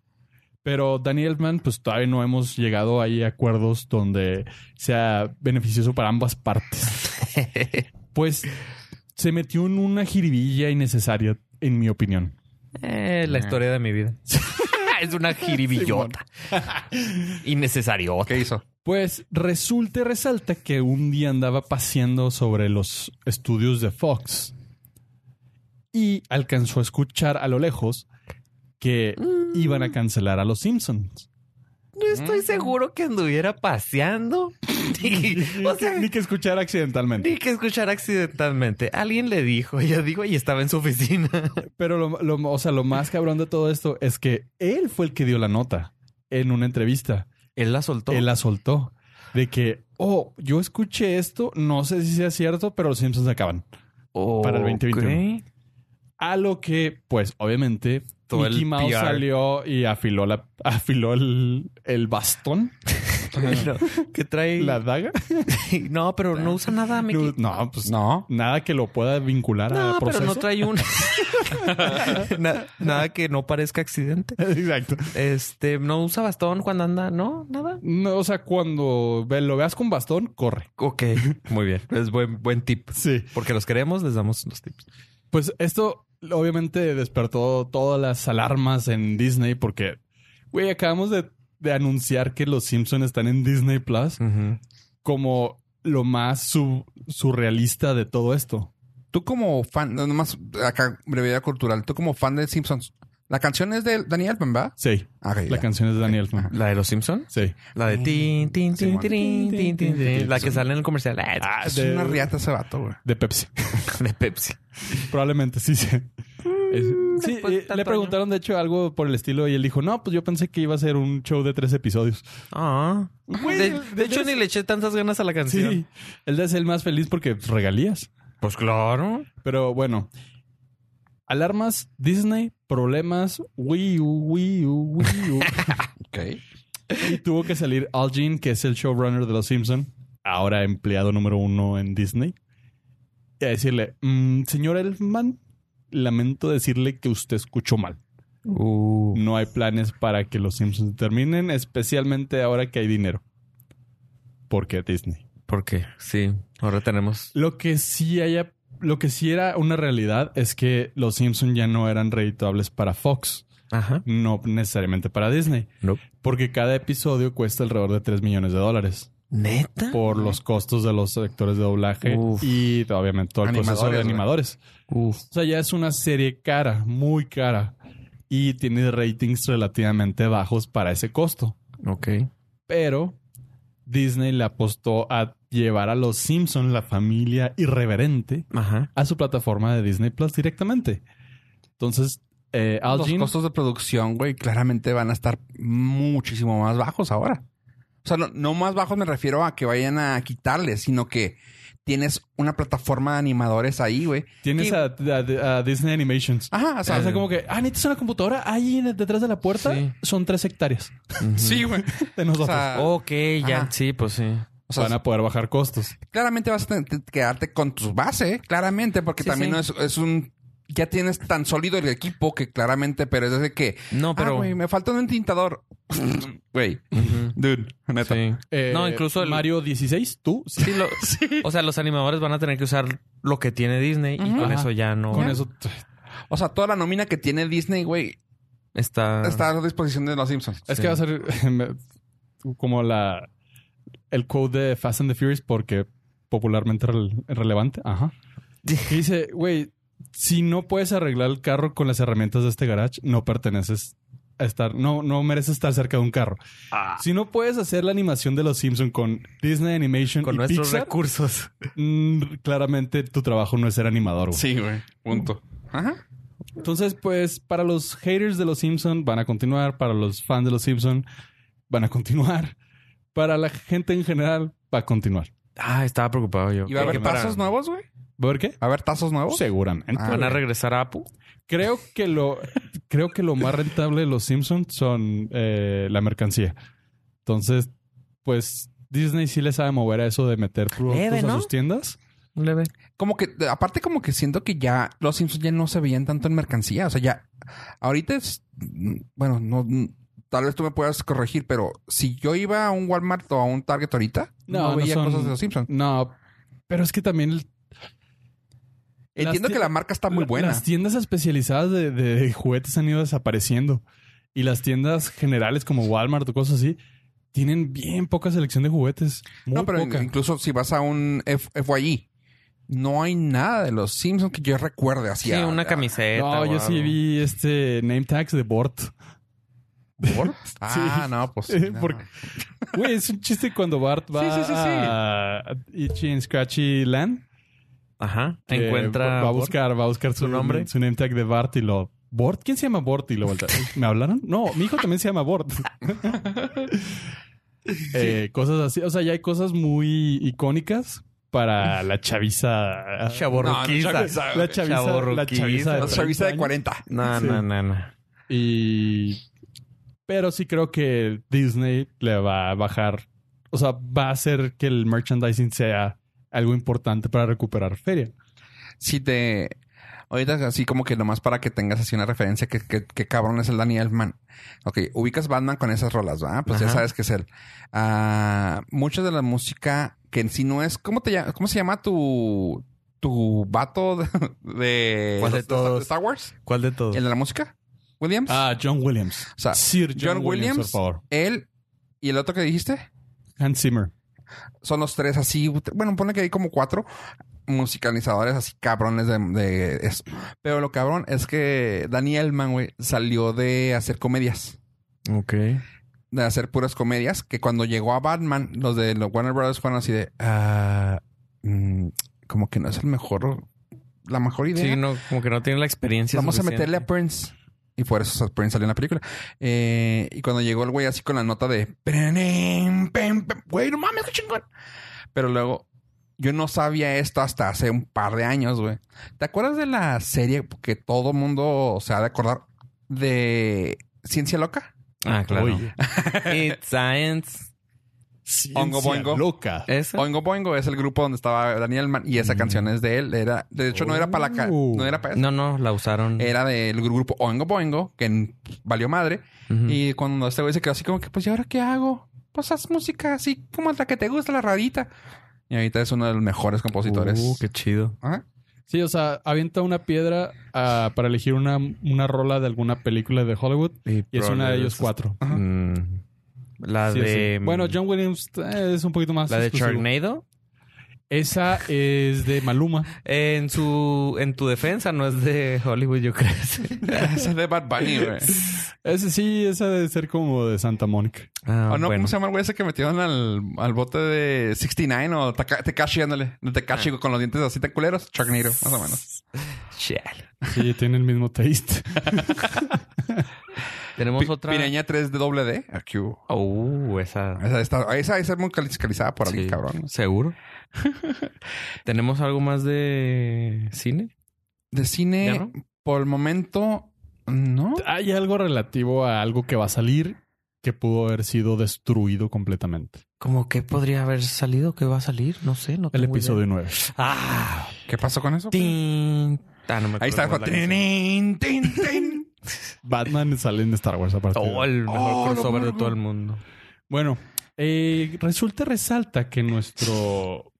Pero Danny Elfman, pues todavía no hemos llegado ahí a acuerdos donde sea beneficioso para ambas partes. Pues se metió en una jiribilla innecesaria, en mi opinión. Eh, la historia de mi vida. es una jiribillota. Innecesario. ¿Qué hizo? Pues resulta y resalta que un día andaba paseando sobre los estudios de Fox y alcanzó a escuchar a lo lejos que iban a cancelar a los Simpsons. No estoy seguro que anduviera paseando. Ni, o sea, Ni que escuchar accidentalmente. ni que escuchar accidentalmente. Alguien le dijo, ella dijo, y estaba en su oficina. Pero lo, lo- o sea, lo más cabrón de todo esto es que él fue el que dio la nota en una entrevista. Él la soltó. Él la soltó. De que, oh, yo escuché esto, no sé si sea cierto, pero los Simpsons acaban. para el 2021. Ok. A lo que, pues, obviamente, Todo Mickey el Mouse PR. salió y afiló la, afiló el, el bastón, Bueno, ¿Qué trae? la daga. No, pero no usa nada, Mickey. No, pues No. nada que lo pueda vincular a No, pero proceso. no trae un... Na- nada que no parezca accidente. Exacto. Este, no usa bastón cuando anda, ¿no? Nada. No, o sea, cuando lo veas con bastón, corre. Ok, muy bien. Es buen, buen tip. Sí. Porque los queremos, les damos los tips. Pues esto obviamente despertó todas las alarmas en Disney porque, güey, acabamos de, de anunciar que los Simpsons están en Disney Plus como lo más su- surrealista de todo esto. Tú como fan, no, nomás acá, brevedad cultural, tú como fan de Simpsons, la canción es de Danny Elfman, ¿va? Sí, Ah, la ya. canción es de Daniel Elfman. ¿La de los Simpsons? Sí. La de tin, tin, tin, tin, tin, tin, tin, La que sale en el comercial. Ah, Es de- una riata ese vato, güey. De Pepsi. de Pepsi. Probablemente sí, sí. Es- sí, eh, le preguntaron de hecho algo por el estilo y él dijo, no, pues yo pensé que iba a ser un show de tres episodios. Ah. Güey, de, de- de hecho, ni le eché tantas ganas a la canción. Sí, él es el más feliz porque regalías. Pues claro. Pero bueno, alarmas, Disney, problemas, Wii U, Wii U, Wii U. Ok. y tuvo que salir Al Jean, que es el showrunner de Los Simpson, ahora empleado número uno en Disney, y a decirle, "Mm, señor Elfman, lamento decirle que usted escuchó mal. Uh. No hay planes para que Los Simpsons terminen, especialmente ahora que hay dinero. Porque Disney. ¿Por qué? Sí. Ahora tenemos. Lo que sí haya, lo que sí era una realidad es que los Simpsons ya no eran redituables para Fox, Ajá. no necesariamente para Disney, No. porque cada episodio cuesta alrededor de 3 millones de dólares ¿Neta? por los costos de los actores de doblaje Uf. y obviamente todo el proceso de animadores. Uf. O sea, ya es una serie cara, muy cara y tiene ratings relativamente bajos para ese costo. Ok. Pero Disney le apostó a llevar a los Simpsons, la familia irreverente, Ajá. a su plataforma de Disney Plus directamente. Entonces, eh, Al Los Jean- costos de producción, güey, claramente van a estar muchísimo más bajos ahora. O sea, no, no más bajos me refiero a que vayan a quitarles, sino que tienes una plataforma de animadores ahí, güey. tienes Y- a, a- a Disney Animations. Ajá, o O sea, sea, como que, ah, necesitas una computadora ahí detrás de la puerta. Sí. Son tres hectáreas sí, güey. de nosotros. O sea, Ok, ya. Ajá. Sí, pues sí. O sea, Van a poder bajar costos. claramente vas a quedarte con tu base, claramente, porque Sí, también sí. no es, es un... Ya tienes tan sólido el equipo que claramente, pero es de que... No, Pero... güey, me falta un entintador. Güey, dude, neta. Sí. Eh, No, incluso el- Mario 16, tú. Sí. Sí, lo- O sea, los animadores van a tener que usar lo que tiene Disney y con Ajá. eso ya no Con eso. O sea, toda la nómina que tiene Disney, güey, está. está a disposición de los Simpsons. Es Sí. que va a ser como la el quote de Fast and the Furious porque popularmente rel- relevante. Ajá. Y dice, güey, si no puedes arreglar el carro con las herramientas de este garage, no perteneces a estar, no, no mereces estar cerca de un carro. Ah. Si no puedes hacer la animación de los Simpsons con Disney Animation con y nuestros Pixar, recursos. mm, claramente tu trabajo no es ser animador. güey. Sí, güey. Punto. Ajá. Entonces, pues, para los haters de los Simpsons van a continuar, para los fans de los Simpsons van a continuar, para la gente en general va a continuar. Ah, estaba preocupado yo. ¿Y va a haber para- tazos nuevos, güey? ¿Va a ver qué? ¿Va a haber tazos nuevos? Seguramente. Ah, ¿Van a regresar a Apu? Creo que lo, creo que lo más rentable de los Simpsons son eh, la mercancía. Entonces, pues Disney sí le sabe mover a eso de meter productos Leve, a sus tiendas. Leve. Como que, aparte como que siento que ya los Simpsons ya no se veían tanto en mercancía. O sea, ya... Ahorita es... Bueno, no... Tal vez tú me puedas corregir, pero si yo iba a un Walmart o a un Target ahorita, no, No, no veía son- cosas de los Simpsons. No, pero es que también el- Entiendo que la marca está muy buena. Las tiendas especializadas de, de juguetes han ido desapareciendo. Y las tiendas generales como Walmart o cosas así tienen bien poca selección de juguetes. Muy no, pero poca. incluso si vas a un F FYI, no hay nada de los Simpsons que yo recuerde así. Sí, una camiseta. No, o yo sí vi este name tags de Bort. ¿Por? Ah, Sí. no, pues. Eh, no. porque- Güey, es un chiste cuando Bart va Sí, sí, sí, sí. a Itchy and Scratchy Land. Ajá. que Encuentra. Va a buscar, va a buscar su, ¿Su nombre? Su name tag de Bart y lo... ¿Bort? ¿Quién se llama Bort? Y lo voltea. ¿Me hablaron? No, mi hijo también se llama Bort. Eh, cosas así. O sea, ya hay cosas muy icónicas para la chaviza. Chavorruquiza. No, no, chaviza. La chaviza. La chaviza de, 30 de años. 40. No, Sí. no, no, no. Y. Pero sí creo que Disney le va a bajar. O sea, va a hacer que el merchandising sea algo importante para recuperar feria. Si te. Ahorita así como que nomás para que tengas así una referencia que, que, que cabrón es el Danny Elfman. Ok, ubicas Batman con esas rolas, ¿verdad? Pues ya sabes que es él. Ah, mucha de la música que en sí no es... ¿Cómo, te cómo se llama tu, tu vato de, de, ¿Cuál de de- todos? de Star Wars? ¿Cuál de todos? ¿El de la música? ¿Williams? Ah, John Williams. o sea, Sir John, John Williams, Williams, por favor. él y el otro que dijiste Hans Zimmer. son los tres así. Bueno, pone que hay como cuatro musicalizadores así cabrones de, de eso. Pero lo cabrón es que Elfman, güey, salió de hacer comedias. Ok. De hacer puras comedias. Que cuando llegó a Batman, los de los Warner Brothers fueron así de... ah, mm, como que no es el mejor... La mejor idea. Sí, no, como que no tiene la experiencia. Vamos a meterle a Prince. Y por eso Prince salió en la película. Eh, y cuando llegó el güey así con la nota de... "Perenem, pem, pem", Güey, no mames, qué chingón. Pero luego... Yo no sabía esto hasta hace un par de años, güey. ¿Te acuerdas de la serie que todo mundo se ha de acordar de Ciencia Loca? Ah, claro. It's science. Ongo Ciencia Boingo. Loca. ¿Esa? Oingo Boingo es el grupo donde estaba Daniel Mann y esa Mm. canción es de él. Era, de hecho, no era para la Oh. no era para eso. No, no, la usaron. Era del grupo Oingo Boingo, que valió madre. Y cuando este güey se quedó así como que, pues, ¿y ahora qué hago? Pues haz música así como la que te gusta, la rarita. Y ahorita es uno de los mejores compositores. Uh, qué chido. Ajá. Sí, o sea, avienta una piedra ah, para elegir una, una rola de alguna película de Hollywood y es una de ellos cuatro. Ajá. Mm, la Sí, de. sí. Bueno, John Williams eh, es un poquito más. La de exclusivo. Charnado. Esa es de Maluma. En su. En tu defensa, no es de Hollywood, yo creo. Ese es de Bad Bunny, güey. Ese sí, esa debe ser como de Santa Mónica. Ah, ¿O no? bueno. ¿Cómo se llama el güey ese que metieron al, al bote de 69 o Tekashi, ándale? De Tekashi Ah. con los dientes así tan culeros. Sharknado, más o menos. Chale. Sí, tiene el mismo taste. Tenemos Pi- otra. Pireña 3 de doble D. Aquí hubo. Uh, esa. Esa, está, esa, esa es muy calizada por alguien, Sí, cabrón. Seguro. ¿Tenemos algo más de cine? De cine, por el momento, no. Hay algo relativo a algo que va a salir que pudo haber sido destruido completamente. ¿Cómo que podría haber salido? ¿Qué va a salir? No sé. No El tengo episodio idea. 9. Ah. ¿Qué pasó con eso? Tin. Ah, no me Ahí está. acuerdo cómo Batman sale en Star Wars a partir de canción. Oh, el mejor Oh, crossover de todo el mundo. Bueno, eh, resulta resalta que nuestro...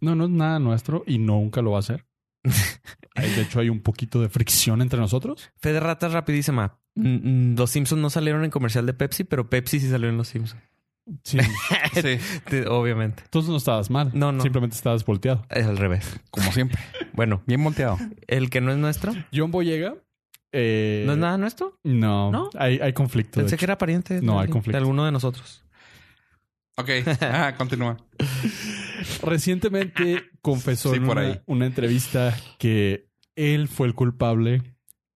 No, no es nada nuestro y nunca lo va a hacer. Hay- De hecho, hay un poquito de fricción entre nosotros. Fe de ratas rapidísima. Los Simpsons no salieron en comercial de Pepsi, pero Pepsi sí salió en Los Simpsons. Sí. Sí, Te- Obviamente. Entonces no estabas mal. No, no. Simplemente estabas volteado. Es al revés. como siempre. Bueno, Bien volteado. el que no es nuestro. John Boyega. Eh, ¿No es nada nuestro? No. ¿No? Hay, hay conflicto. de Pensé que era pariente de, No, hay alguien- conflicto. de alguno de nosotros. Ok. Ah, continúa. Recientemente confesó Sí, en por una, ahí. una entrevista que él fue el culpable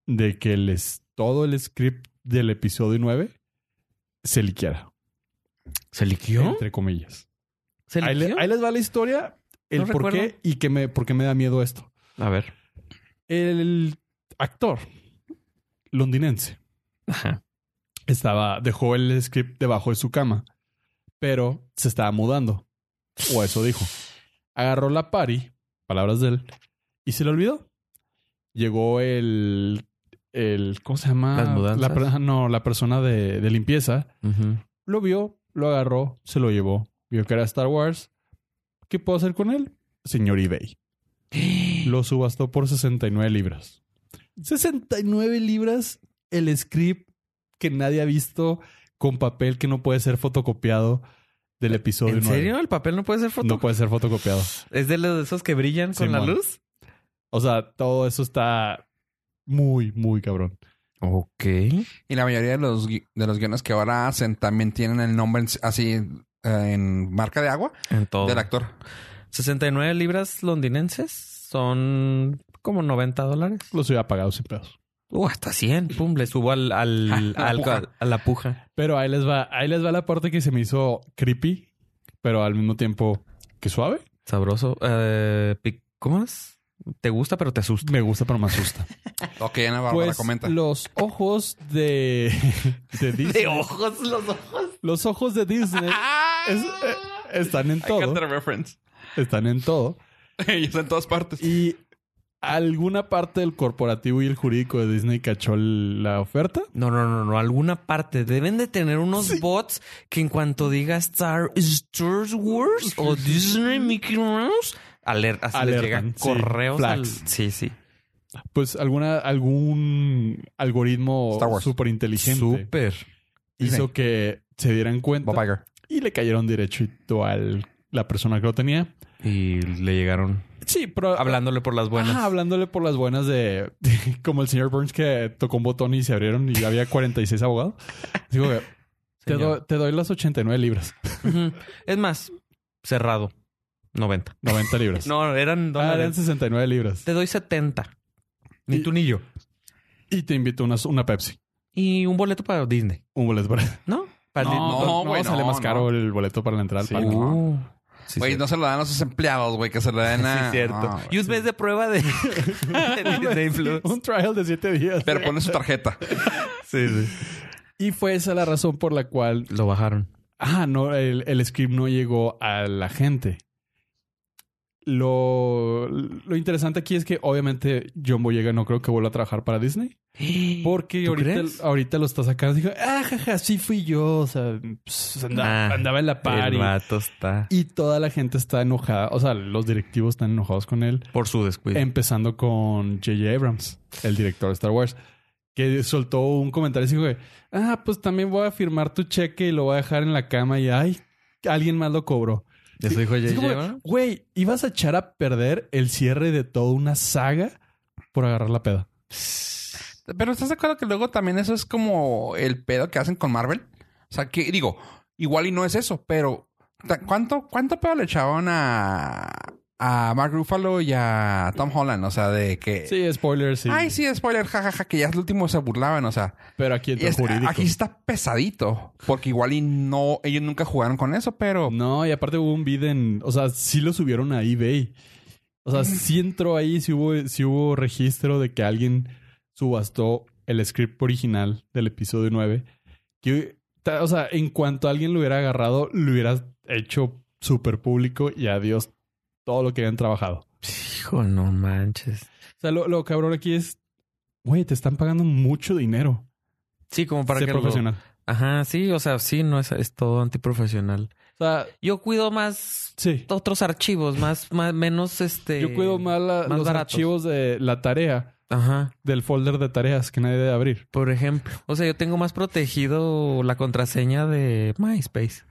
de que les, todo el script del episodio 9 se liquiera. ¿Se liquió? Entre comillas. ¿Se Ahí, le- liquió? ahí les va la historia, el No por recuerdo. qué y que me, por qué me da miedo esto. A ver. El actor londinense Ajá. estaba, dejó el script debajo de su cama, pero se estaba mudando. O eso dijo. Agarró la pari, palabras de él, y se le olvidó. Llegó el, el ¿cómo se llama? ¿Las mudanzas? La no, la persona de, de limpieza. Lo vio, lo agarró, se lo llevó. Vio que era Star Wars. ¿Qué puedo hacer con él? Señor eBay. lo subastó por 69 libras. 69 libras el script que nadie ha visto con papel que no puede ser fotocopiado del episodio ¿En 9. serio? ¿El papel no puede ser foto? No puede ser fotocopiado. ¿Es de los de esos que brillan con la luz? O sea, todo eso está muy, muy cabrón. Ok. Y la mayoría de los, de los guiones que ahora hacen también tienen el nombre así eh, en marca de agua En todo. del actor. 69 libras londinenses son como 90 dólares. Los hubiera pagado sin pedos. Uh, hasta 100. Pum, le subo al, al, A la al- puja. a la puja. Pero ahí les va, ahí les va la parte que se me hizo creepy, pero al mismo tiempo que suave. Sabroso. Eh, ¿Cómo es? Te gusta, pero te asusta. Me gusta, pero me asusta. Ok, Ana Bárbara Pues comenta. los ojos de, de Disney. ojos, los ojos. Los ojos de Disney es- eh, están en todo. reference. Están en todo. y está en todas partes. Y alguna parte del corporativo y el jurídico de Disney cachó la oferta. No, no, no, no. Alguna parte. Deben de tener unos bots que en cuanto diga Star, Star Wars o Disney Mickey Mouse, aler- así les Alertan, llegan sí, correos. al-. Sí, sí. Pues alguna, algún algoritmo súper inteligente Súper. hizo que se dieran cuenta Bob Iger. y le cayeron derechito a la persona que lo tenía. Y le llegaron Sí, pero hablándole por las buenas. Ajá, hablándole por las buenas de, de- como el señor Burns que tocó un botón y se abrieron y había 46 abogados. Digo, que, te, doy, te doy las 89 libras. Es más, cerrado. 90. 90 libras. No, eran Ah, eran dólares. 69 libras. Te doy 70. Ni Y- tú ni yo. Y te invito una, una Pepsi. Y un boleto para Disney. Un boleto para... ¿No? Para Disney. No, no, güey, sale no, más caro no. el boleto para la entrada Sí, al parque. no. Uh, sí, Güey, no se lo dan a sus empleados, güey, que se lo den a... Sí, cierto. No, y un mes de prueba de, de. Un trial de 7 días. Pero pone su tarjeta. Sí, sí. Y fue esa la razón por la cual... Lo bajaron. Ah, no, el, el script no llegó a la gente. Lo, lo interesante aquí es que obviamente John Boyega no creo que vuelva a trabajar para Disney. Porque ¿Tú ahorita, ahorita lo está sacando. Dijo, ah, jaja, sí fui yo. O sea, pues, andaba, Ah, andaba en la El party. vato está Y toda la gente está enojada. O sea, los directivos están enojados con él. por su descuido. Empezando con J.J. Abrams, el director de Star Wars. Que soltó un comentario y dijo, que, ah, pues también voy a firmar tu cheque y lo voy a dejar en la cama. Y ay, alguien más lo cobró. ¿Eso dijo Es J.J. como, Abrams? Güey, ibas a echar a perder el cierre de toda una saga por agarrar la peda. Pero ¿estás de acuerdo que luego también eso es como el pedo que hacen con Marvel? O sea, que digo, igual y no es eso, pero ¿cuánto, cuánto pedo le echaban a, a Mark Ruffalo y a Tom Holland? O sea, de que... Sí, spoilers, sí. Ay, sí, spoiler, jajaja, que ya es el último se burlaban, o sea. Pero aquí y entra el es- jurídico. aquí está pesadito, porque igual y no, ellos nunca jugaron con eso, pero... No, y aparte hubo un bid en... O sea, sí lo subieron a eBay. O sea, sí entró ahí, sí hubo, sí hubo registro de que alguien subastó el script original del episodio 9. Que, o sea, en cuanto alguien lo hubiera agarrado, lo hubiera hecho súper público y adiós todo lo que habían trabajado. Hijo, no manches. O sea, lo, lo cabrón aquí es... Güey, te están pagando mucho dinero. Sí, como para Sé que lo- profesional. Ajá, sí, o sea, sí, no es, es todo antiprofesional. O sea, Yo cuido más sí. otros archivos, más, más menos este. Yo cuido más, la- más los baratos. archivos de la tarea, Ajá. del folder de tareas que nadie debe abrir. Por ejemplo. O sea, yo tengo más protegido la contraseña de MySpace.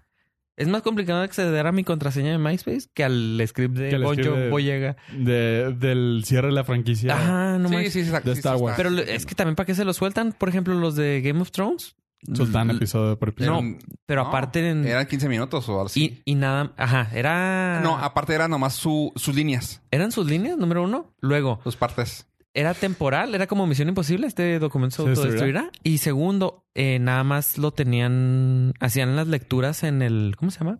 Es más complicado acceder a mi contraseña de MySpace que al script de Poncho script de- Boyega. De, del cierre de la franquicia. Ajá, no sí, manches. sí, sí, exacto, de sí, Star Wars. Pero es que también para qué se lo sueltan, por ejemplo, los de Game of Thrones. Soltan L- episodio por episodio. No, pero no, aparte en- Eran 15 minutos o algo así. Y, y nada, ajá, era. No, aparte eran nomás su, sus líneas, eran sus líneas, número uno. Luego, sus partes. Era temporal, era como Misión Imposible, este documento se ¿Se autodestruirá. Y segundo, eh, nada más lo tenían, hacían las lecturas en el, ¿cómo se llama?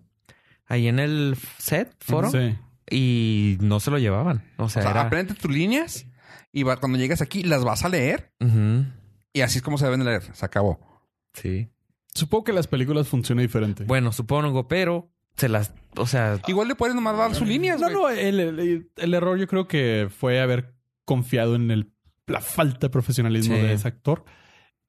Ahí en el set, foro, Sí. y no se lo llevaban. O sea, O sea, era... aprende tus líneas y va- cuando llegues aquí las vas a leer Ujú. y así es como se deben de leer. Se acabó. Sí. Supongo que las películas funcionan diferente. Bueno, supongo, pero se las, o sea, Igual le puedes nomás dar sus líneas, no, no, el, el- el error yo creo que fue haber confiado en el, la falta de profesionalismo Sí. de ese actor.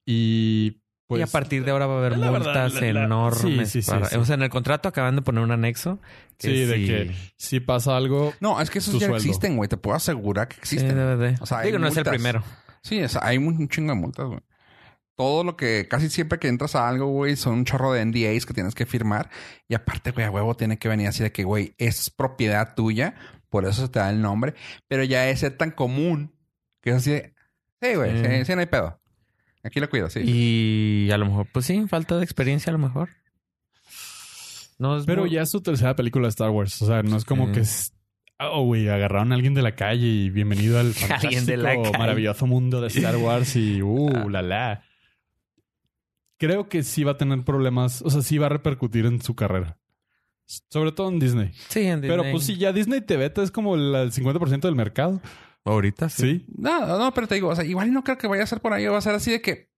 Y Pues, y a partir de ahora va a haber multas verdad, la- la- enormes. Sí, sí, sí, para- sí. O sea, en el contrato acaban de poner un anexo. que Sí, de si- que si pasa algo... No, es que esos ya sueldo. existen, güey. Te puedo asegurar que Sí, existen. debe de. O sea, Digo, no es el primero. Sí, o sea, hay un un chingo de multas, güey. Todo lo que casi siempre que entras a algo, güey, son un chorro de NDAs que tienes que firmar. Y aparte, güey, a huevo tiene que venir así de que, güey, es propiedad tuya. Por eso se te da el nombre. Pero ya es ser tan común que es así de... Sí, güey, Sí. sí, sí, no hay pedo. Aquí lo cuido, sí. Y a lo mejor, pues sí, falta de experiencia a lo mejor. No es Pero muy- ya es su tercera película de Star Wars. O sea, no es como Sí. que... es- Oh, güey, agarraron a alguien de la calle y bienvenido al Alguien de la fantástico, maravilloso mundo de Star Wars y... Uh, la la. Creo que sí va a tener problemas. O sea, sí va a repercutir en su carrera. Sobre todo en Disney. Sí, en Pero Disney. pues si ya Disney te veta es como el, el 50% del mercado. Ahorita sí. Sí. No, no, pero te digo, o sea, igual no creo que vaya a ser por ahí. Va a ser así de que...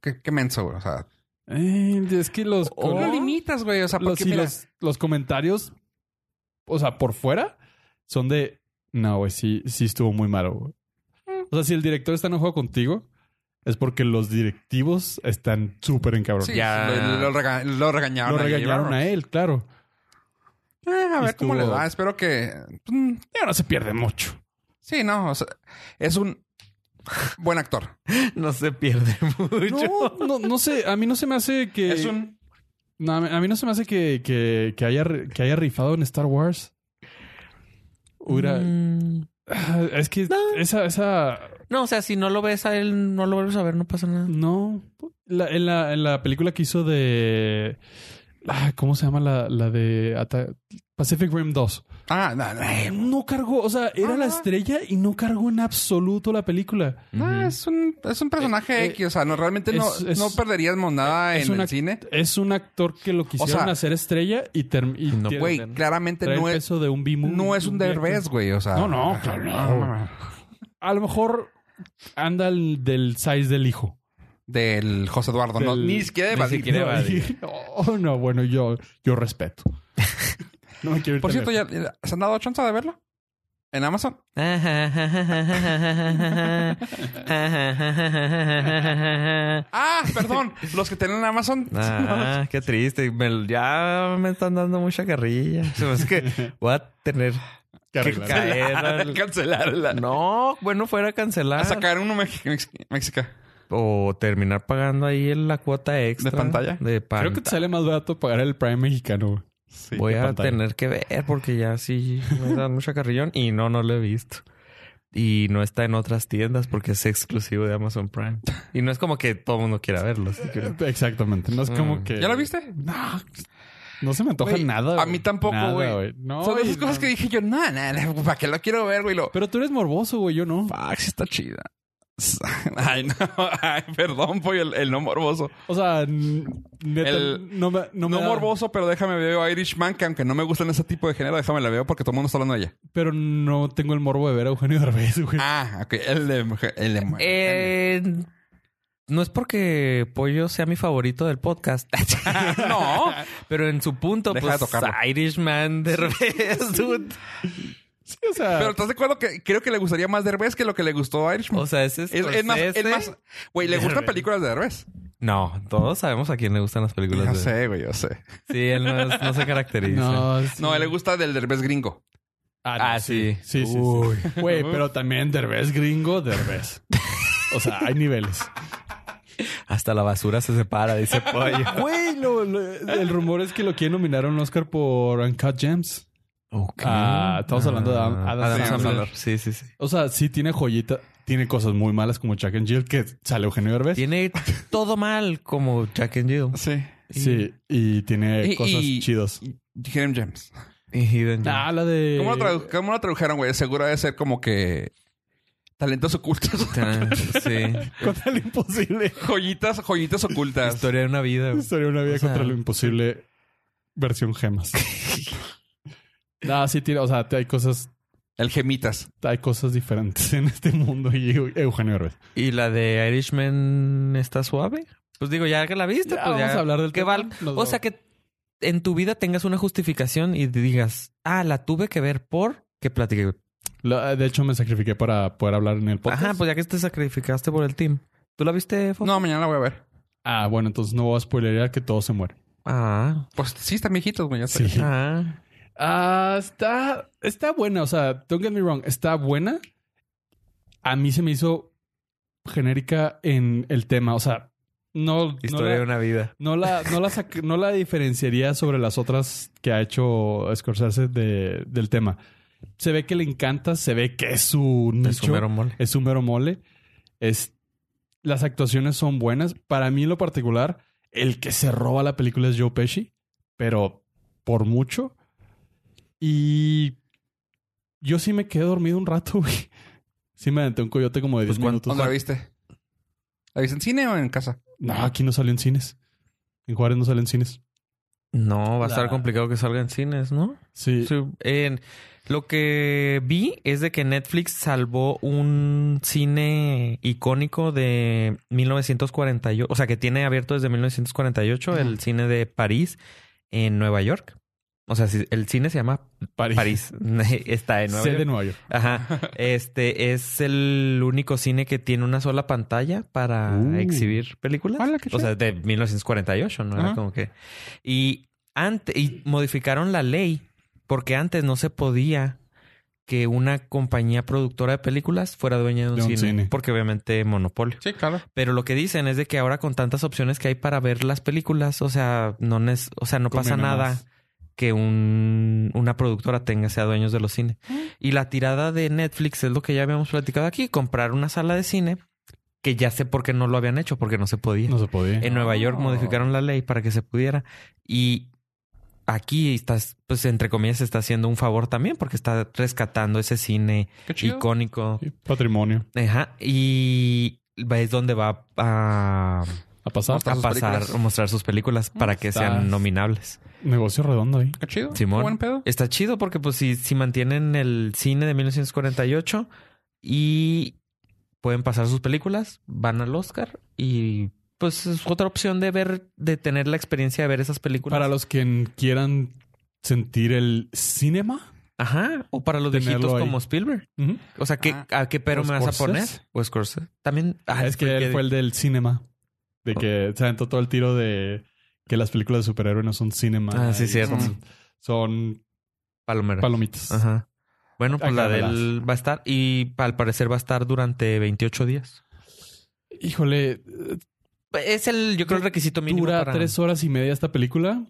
Que, que menso, güey. O sea, Eh, es que los... ¿cómo lo limitas, güey? O sea, los, porque sí, mira... los, los comentarios, o sea, por fuera, son de, no, güey, sí, sí estuvo muy malo. güey". O sea, si el director está enojado contigo, es porque los directivos están súper encabronados. Sí, Ya- lo, lo rega- lo regañaron. Lo regañaron a él, claro. Eh, a ver cómo le va. Espero que... mm, Ya no se pierde mucho. Sí, no. O sea, es un buen actor. No se pierde mucho. No, no, no sé, a mí no se me hace que... Es un... No, a mí- no se me hace que, que, que haya, que haya rifado en Star Wars. Hubiera... Mm, Es que No. esa, esa... No, o sea, si no lo ves a él, no lo vuelves a ver, no pasa nada. No. La- en, la, en la película que hizo de. Ah, ¿Cómo se llama la, la de Ata- Pacific Rim 2? Ah, no, no. No cargó, o sea, era la Ajá. estrella y no cargó en absoluto la película. No, es un, es un personaje Eh, eh, X. O sea, no, realmente no, es- no perderíamos nada es en una- el cine. Es un actor que lo quisieron sea, hacer estrella y, term- y no Güey, claramente no es, de un no es un derbez, güey. O sea, No, no, claro, no. A lo mejor anda el del size del hijo. Del José Eduardo. No, Del- ni siquiera de ni Badir. siquiera- Evadir. Oh, no, bueno, yo, yo respeto. No me quiero ir Por cierto. ¿ya, ¿se han dado chance de verlo? ¿En Amazon? Ah, perdón. Los que tienen Amazon. Ah, qué triste. Me- ya me están dando mucha carrilla. Hace que voy a tener Que que caer. al- Cancelarla. No, bueno, fuera cancelar. A sacar uno Mex- Mex- Mexica. O terminar pagando ahí la cuota extra. ¿De pantalla? De Creo que te sale más barato pagar el Prime mexicano. Sí. Voy a pantalla. tener que ver porque ya sí me dan mucha carrillón y no, no lo he visto. Y no está en otras tiendas porque es exclusivo de Amazon Prime. Y no es como que todo el mundo quiera verlo. así que- Exactamente. No es como Mm. que. ¿Ya lo viste? No. No se me antoja nada. a mí tampoco, Nada, güey. No, Son esas cosas no. que dije yo, no, no, ¿para qué lo quiero ver, güey? Lo... Pero tú eres morboso, güey. Yo no. Fuck, está chida. Ay, no. Ay, perdón, pollo, el, el no morboso. O sea, neta, El- no me, no No, me da- morboso, pero déjame ver Irishman, que aunque no me gustan ese tipo de género, déjame la veo porque todo el mundo está hablando de ella. Pero no tengo el morbo de ver a Eugenio Derbez, güey. Ah, ok. El de mujer. El de. Eh, no es porque Pollo sea mi favorito del podcast. no. Pero en su punto, Deja de pues. Irishman de revés, dude. Sí, o sea. Pero ¿estás de acuerdo que creo que le gustaría más Derbez que lo que le gustó a Irishman? O sea, ese es, es, más, es más, güey, le gustan películas de Derbez. No, todos sabemos a quién le gustan las películas Yo de... sé, güey, yo sé. Sí, él no, es- no se caracteriza. no, sí. No, a él le gusta del Derbez gringo. Ah, Ah, sí. Sí, sí. Uy. Güey, pero también Derbez gringo, Derbez. O sea, hay niveles. Hasta la basura se separa, dice Pollo. Güey, lo- lo- el rumor es que lo quieren nominar a un Oscar por Uncut Gems. Ok. Ah, estamos hablando de Adam- Ah, Adam Adam Sandler. Sandler. Sí, sí, sí. O sea, sí tiene joyita, tiene cosas muy malas como Chuck and Jill, que sale Eugenio Derbez. Tiene todo mal como Jack and Jill. Sí. Sí, y tiene Y- cosas y- chidos. Hidden Gems. Y Hidden Gems. Ah, la de... ¿Cómo lo, tradu- cómo lo tradujeron, güey? Seguro debe ser como que talentos ocultos. Sí. Contra lo imposible. joyitas, joyitas ocultas. Historia de una vida. güey. Historia de una vida O sea- contra lo imposible. Versión gemas. Ah, sí tiene, o sea, hay cosas, El gemitas. hay cosas diferentes en este mundo y Eu- Eugenio Derbez. ¿Y la de Irishman está suave? Pues digo, ya que la viste, Ya, pues vamos ya. a hablar del que tema. val- O sea, que en tu vida tengas una justificación y digas, ah, la tuve que ver por que platiqué. De hecho, me sacrifiqué para poder hablar en el podcast. Ajá, pues ya que te sacrificaste por el team. ¿Tú la viste, Fo? No, mañana la voy a ver. Ah, bueno, entonces no voy a spoilerear que todos se mueren. Ah. Pues sí, están viejitos, güey. ya Sí. Ah. Ah, está, está buena. O sea, don't get me wrong, está buena. A mí se me hizo genérica en el tema. O sea, no, no Historia de la, una vida. no la, no la, no la diferenciaría sobre las otras que ha hecho Scorsese de, del tema. Se ve que le encanta, se ve que es su nicho. Es su mero mole. Es un mero mole. Es, las actuaciones son buenas. Para mí, en lo particular, el que se roba la película es Joe Pesci, pero por mucho. Y yo sí me quedé dormido un rato, güey. Sí me aventé un coyote como de 10 Pues, ¿cuán- minutos. ¿Dónde la viste? ¿La viste en cine o en casa? No, aquí no salió en cines. En Juárez no salió en cines. No, va a estar complicado que salga en cines, ¿no? Sí. Sí, en- lo que vi es de que Netflix salvó un cine icónico de 1948, o sea, que tiene abierto desde 1948 el cine de París en Nueva York. O sea, el cine se llama París. París. Está en Nueva York. de Nueva York. Ajá. Este es el único cine que tiene una sola pantalla para Uh. exhibir películas. Hola, o sea, de 1948, ¿no? Era como que. Y antes, y modificaron la ley porque antes no se podía que una compañía productora de películas fuera dueña de un, De un cine, cine. Porque obviamente monopolio. Sí, claro. Pero lo que dicen es de que ahora con tantas opciones que hay para ver las películas, o sea, no, o sea, no pasa Conviene nada. Que un, una productora tenga, sea dueños de los cines. Y la tirada de Netflix es lo que ya habíamos platicado aquí, comprar una sala de cine, que ya sé por qué no lo habían hecho, porque no se podía. No se podía. En Nueva York Oh. modificaron la ley para que se pudiera. Y aquí estás, pues entre comillas, está haciendo un favor también, porque está rescatando ese cine icónico. Sí, Patrimonio. Ajá. Y es donde va a A pasar. Mostrar a pasar películas. o mostrar sus películas para que Estás- sean nominables. Negocio redondo ahí. Qué chido. Simón. Qué buen pedo. Está chido porque pues si, si mantienen el cine de 1948 y pueden pasar sus películas, van al Oscar y pues es otra opción de ver, de tener la experiencia de ver esas películas. Para los que quieran sentir el cinema. Ajá. O para los viejitos ahí. como Spielberg. O sea, ¿qué, Ah. ¿a qué pero ¿O me vas a poner? O Scorsese. También. ah, es que él fue el del cinema. De que se aventó todo el tiro de que las películas de superhéroes no son cinema. Ah, sí, cierto. Son, son palomitas. Ajá. Bueno, pues la de él va a estar y al parecer va a estar durante 28 días. Híjole, Es el, yo creo, el requisito mínimo dura para... tres horas y media esta película.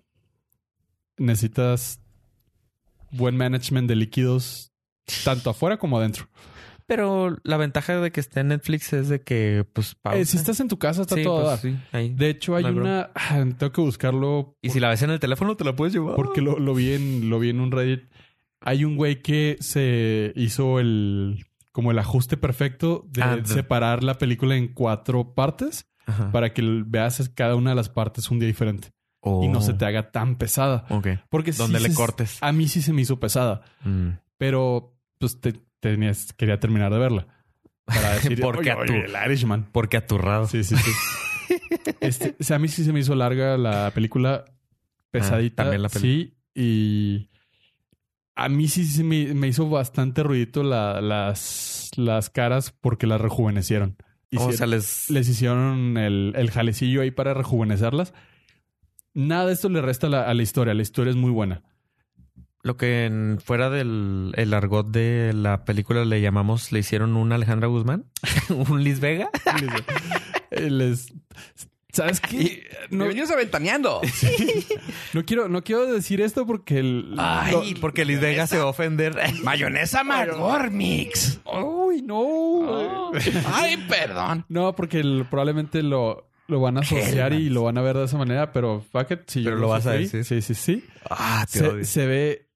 Necesitas buen management de líquidos, tanto afuera como adentro. Pero la ventaja de que esté en Netflix es de que, pues, pausa. Eh, si estás en tu casa, está Sí, todo pues, dar. sí, ahí. De hecho, hay No hay una. ah, Tengo que buscarlo. Y si la ves en el teléfono, te la puedes llevar. Porque lo, lo vi en, lo vi en un Reddit. Hay un güey que se hizo el como el ajuste perfecto de Ah, separar la película en cuatro partes Ajá. para que veas cada una de las partes un día diferente y no se te haga tan pesada. Ok. Porque sí Donde le se- cortes. A mí sí se me hizo pesada, Mm. pero pues te, tenías, quería terminar de verla. Para decir, Porque oye, a oye, el Irishman. Porque aturrado. Sí, sí, sí. este, o sea, a mí sí se me hizo larga la película. Pesadita. Ah, también la Sí. Y a mí sí se me, me hizo bastante ruidito la- las, las caras porque las rejuvenecieron. o sea, Hicieron- les... les hicieron el, el jalecillo ahí para rejuvenecerlas. Nada de esto le resta la, a la historia. La historia es muy buena. Lo que en- fuera del el argot de la película le llamamos, le hicieron un Alejandra Guzmán, un Liz Vega. Les- ¿Sabes qué? No, venimos aventaneando. no quiero, no quiero decir esto porque el, Ay, porque Liz Vega se va a ofender. Mayonesa McGormix. Uy, no. Ay, perdón. No, porque el- probablemente lo, lo van a asociar y lo van a ver de esa manera, pero fuck it, si yo lo vas a decir. Sí, sí, sí. Ah, te Se, odio. se ve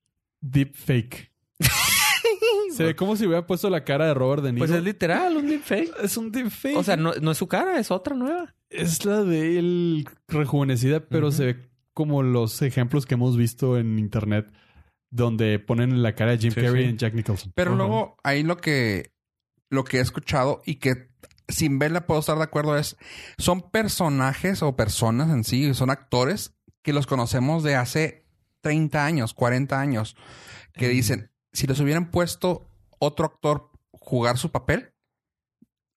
deep fake. se ve como si hubiera puesto la cara de Robert De Niro. Pues es literal, un deepfake. es un deep fake. O sea, no, no es su cara, es otra nueva. es la de él rejuvenecida, pero se ve como los ejemplos que hemos visto en internet donde ponen la cara de Jim Sí, Carrey sí. en Jack Nicholson. Pero luego ahí lo que lo que he escuchado y que sin verla puedo estar de acuerdo es son personajes o personas en sí, son actores que los conocemos de hace 30 años, 40 años, que dicen, si les hubieran puesto otro actor jugar su papel,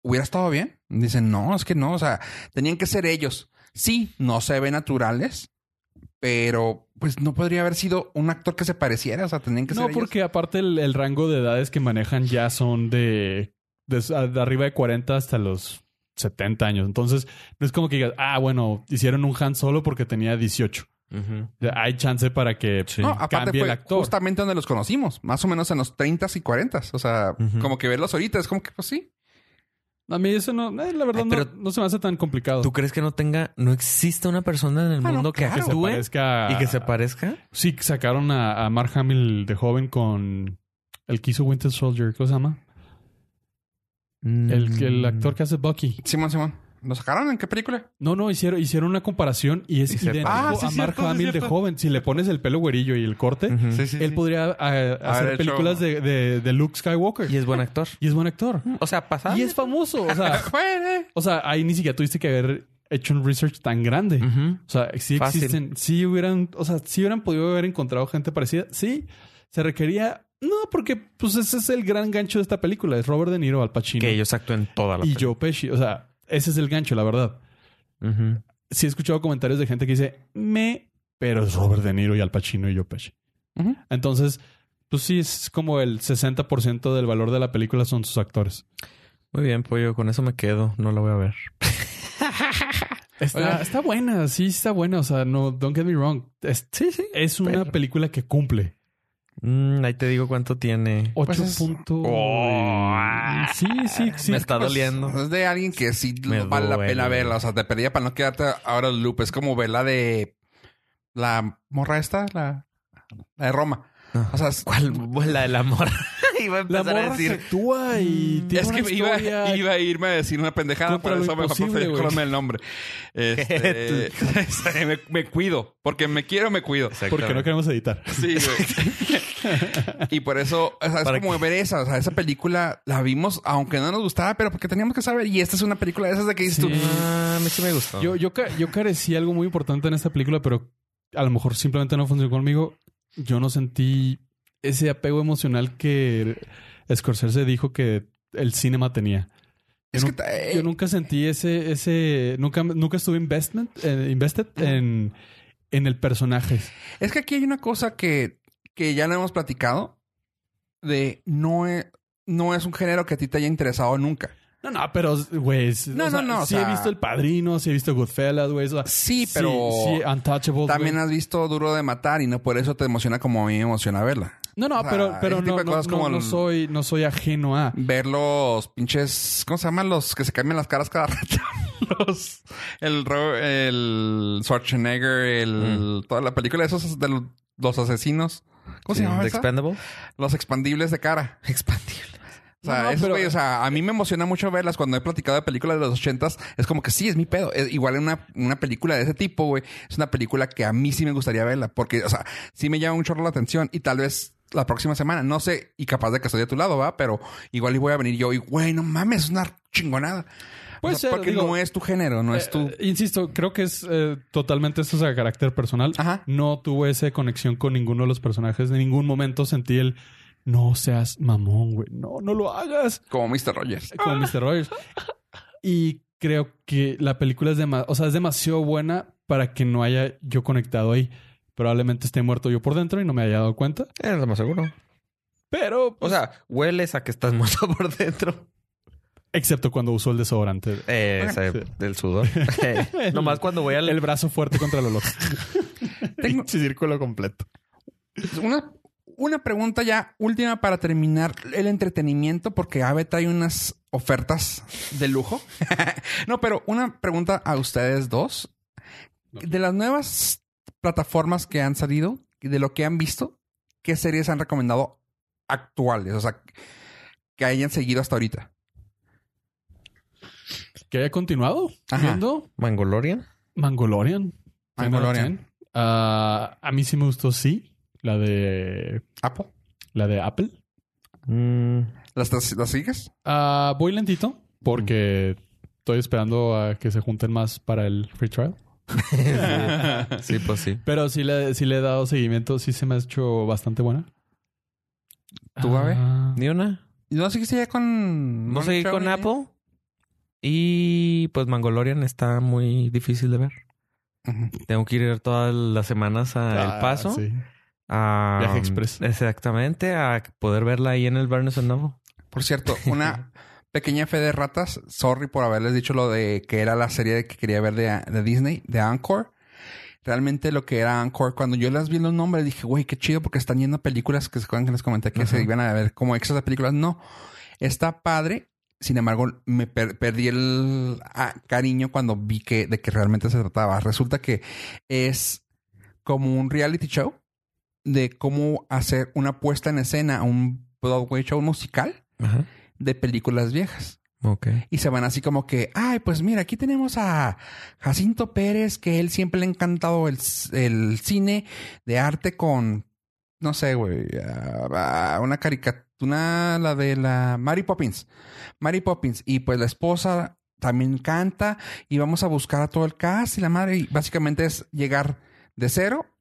hubiera estado bien. Dicen, no, es que no, o sea, tenían que ser ellos. sí, no se ven naturales, pero pues no podría haber sido un actor que se pareciera. O sea, tendrían que ser No, ellos. porque aparte el, el rango de edades que manejan ya son de, de, de arriba de 40 hasta los 70 años. Entonces, no es como que digas, ah, bueno, hicieron un Han Solo porque tenía 18. Hay chance para que Sí. No, aparte cambie fue el actor. justamente donde los conocimos, más o menos en los 30 y 40. O sea, como que verlos ahorita es como que, pues sí. A mí eso no, eh, la verdad, Ay, no- pero- no, se me hace tan complicado. ¿Tú crees que no tenga, no existe una persona en el Ah, no, mundo que claro. que se actúe parezca y que se parezca? Sí, sacaron a, a Mark Hamill de joven con el que hizo Winter Soldier. ¿Cómo se llama? El, el actor que hace Bucky. Simón, Simón. ¿Lo sacaron en qué película? No, no, hicieron, hicieron una comparación y es Y idéntico. Ah, sí, a Mark cierto, sí, Hamill de joven. Si le pones el pelo güerillo y el corte, él podría eh, hacer hecho- películas de, de- de Luke Skywalker. Y es buen actor. Y es buen actor. O sea, pasado. Y es famoso. O sea, o sea, ahí ni siquiera tuviste que haber hecho un research tan grande. O sea, sí Fácil. existen, sí hubieran, o sea, sí hubieran podido haber encontrado gente parecida. Sí, se requería, no, porque pues ese es el gran gancho de esta película, es Robert De Niro, Al Pacino Que ellos actúen toda la y película. Joe Pesci. O sea, ese es el gancho, la verdad. Sí he escuchado comentarios de gente que dice, me, pero es Robert De Niro y Al Pacino y Joe Pesci. Entonces, pues sí, es como el 60% del valor de la película son sus actores. Muy bien, pollo. Con eso me quedo. No la voy a ver. Está, buena, sí está buena. O sea, no, don't get me wrong. Es, Sí, sí. es una Pero- película que cumple. Mm, ahí te digo cuánto tiene. 8 Pues es- puntos. Oh. Sí, sí, sí. Me está Pues, doliendo. Es de alguien que sí Me vale la pena verla. O sea, te pedía para no quedarte ahora el loop. Es como verla de la morra esta, la, la de Roma. O sea, es- ¿Cuál? La del amor. Iba a La empezar a morra que decir. actúa y tiene es una que iba, a irme a decir una pendejada, por lo eso mejor güey. acordarme el nombre. Este, me, me cuido, porque me quiero, me cuido. Porque no queremos editar. Sí, güey. y por eso, o sea, es como ver esa, o sea, esa película la vimos, aunque no nos gustaba, pero porque teníamos que saber. Y esta es una película de esas de que dices Sí. tú, Ah, a mí sí me gustó. Yo, yo carecí algo muy importante en esta película, pero a lo mejor simplemente no funcionó conmigo. Yo no sentí ese apego emocional que Scorsese dijo que el cinema tenía. Yo, Es que eh, yo nunca sentí ese, ese, nunca, nunca estuve investment, eh, invested en, en el personaje. Es que aquí hay una cosa que, que ya lo hemos platicado de no es, no es un género que a ti te haya interesado nunca. No, no, pero, güey, No, o no, sea, no, o Sí sea- he visto El Padrino, sí he visto Goodfellas, güey. o sea, Sí, pero Sí, Untouchables, también has visto Duro de Matar y no por eso te emociona como a mí me emociona verla. No, no, o sea, pero, pero no, no, como soy, no soy ajeno a. Ver los pinches, ¿cómo se llaman? Los que se cambian las caras cada rato. los, el, el Schwarzenegger, el, toda la película de esos de los, los asesinos. ¿Cómo Sí, se llama? Expendable. Los expandibles de cara. Expandible. O sea, No, esos pero- o sea, a mí me emociona mucho verlas cuando he platicado de películas de los ochentas. Es como que sí, es mi pedo. Es, igual una, una película de ese tipo, güey, es una película que a mí sí me gustaría verla. Porque, o sea, sí me llama un chorro la atención y tal vez la próxima semana, no sé, y capaz de que estoy a tu lado, va, pero igual y voy a venir yo y, güey, no mames, es una chingonada. Puede O sea, ser, porque digo, no es tu género, no es tu... Eh, insisto, creo que es eh, totalmente esto es a carácter personal. Ajá. No tuve esa conexión con ninguno de los personajes. En ningún momento sentí el no seas mamón, güey. No, no lo hagas. Como Mr. Rogers. Como Mr. Rogers. Y creo que la película es, dema- o sea, es demasiado buena para que no haya yo conectado ahí. Probablemente esté muerto yo por dentro y no me haya dado cuenta. Es lo más seguro. Pero, O pues, sea, hueles a que estás muerto por dentro. excepto cuando uso el desodorante. Eh, ese, Sí. del sudor. Eh, Nomás cuando voy al... El brazo fuerte contra el olor. Tengo- círculo completo. Una, una pregunta ya última para terminar el entretenimiento, porque Ave trae unas ofertas de lujo. no, pero una pregunta a ustedes dos. De las nuevas plataformas que han salido, de lo que han visto, ¿qué series han recomendado actuales? O sea, que hayan seguido hasta ahorita. Que haya continuado Ajá. viendo Mangolorian. Mangolorian. Mangolorian. Ah, a mí sí me gustó, sí. La de. Apple. La de Apple. Mm, ¿Las, las sigues? Ah, voy lentito porque estoy esperando a que se junten más para el free trial. sí, pues sí. Pero sí le, sí le he dado seguimiento. Sí se me ha hecho bastante buena. ¿Tú, Gabe? Ah, Ni una. ¿No seguiste ya con... No seguí con Apple. Y pues Mangolorian está muy difícil de ver. Tengo que ir todas las semanas a El Ah, Paso. sí. A- Viaje express. Exactamente, a poder verla ahí en el Barnes Noble. Por cierto, una pequeña fe de ratas. Sorry por haberles dicho lo de que era la serie que quería ver de, de Disney, de Encore. Realmente lo que era Encore, cuando yo las vi los nombres, dije, güey, qué chido porque están yendo a películas que se acuerdan que les comenté que se iban a ver como extras de películas. No, está padre. Sin embargo, me per- perdí el ah, cariño cuando vi que de que realmente se trataba. Resulta que es como un reality show de cómo hacer una puesta en escena, un Broadway show musical Ajá. de películas viejas. Y se van así como que, ay, pues mira, aquí tenemos a Jacinto Pérez, que él siempre le ha encantado el, el cine de arte con, no sé, güey, una caricatura, la de la Mary Poppins. Mary Poppins. Y pues la esposa también canta y vamos a buscar a todo el cast y la madre. Y básicamente es llegar de cero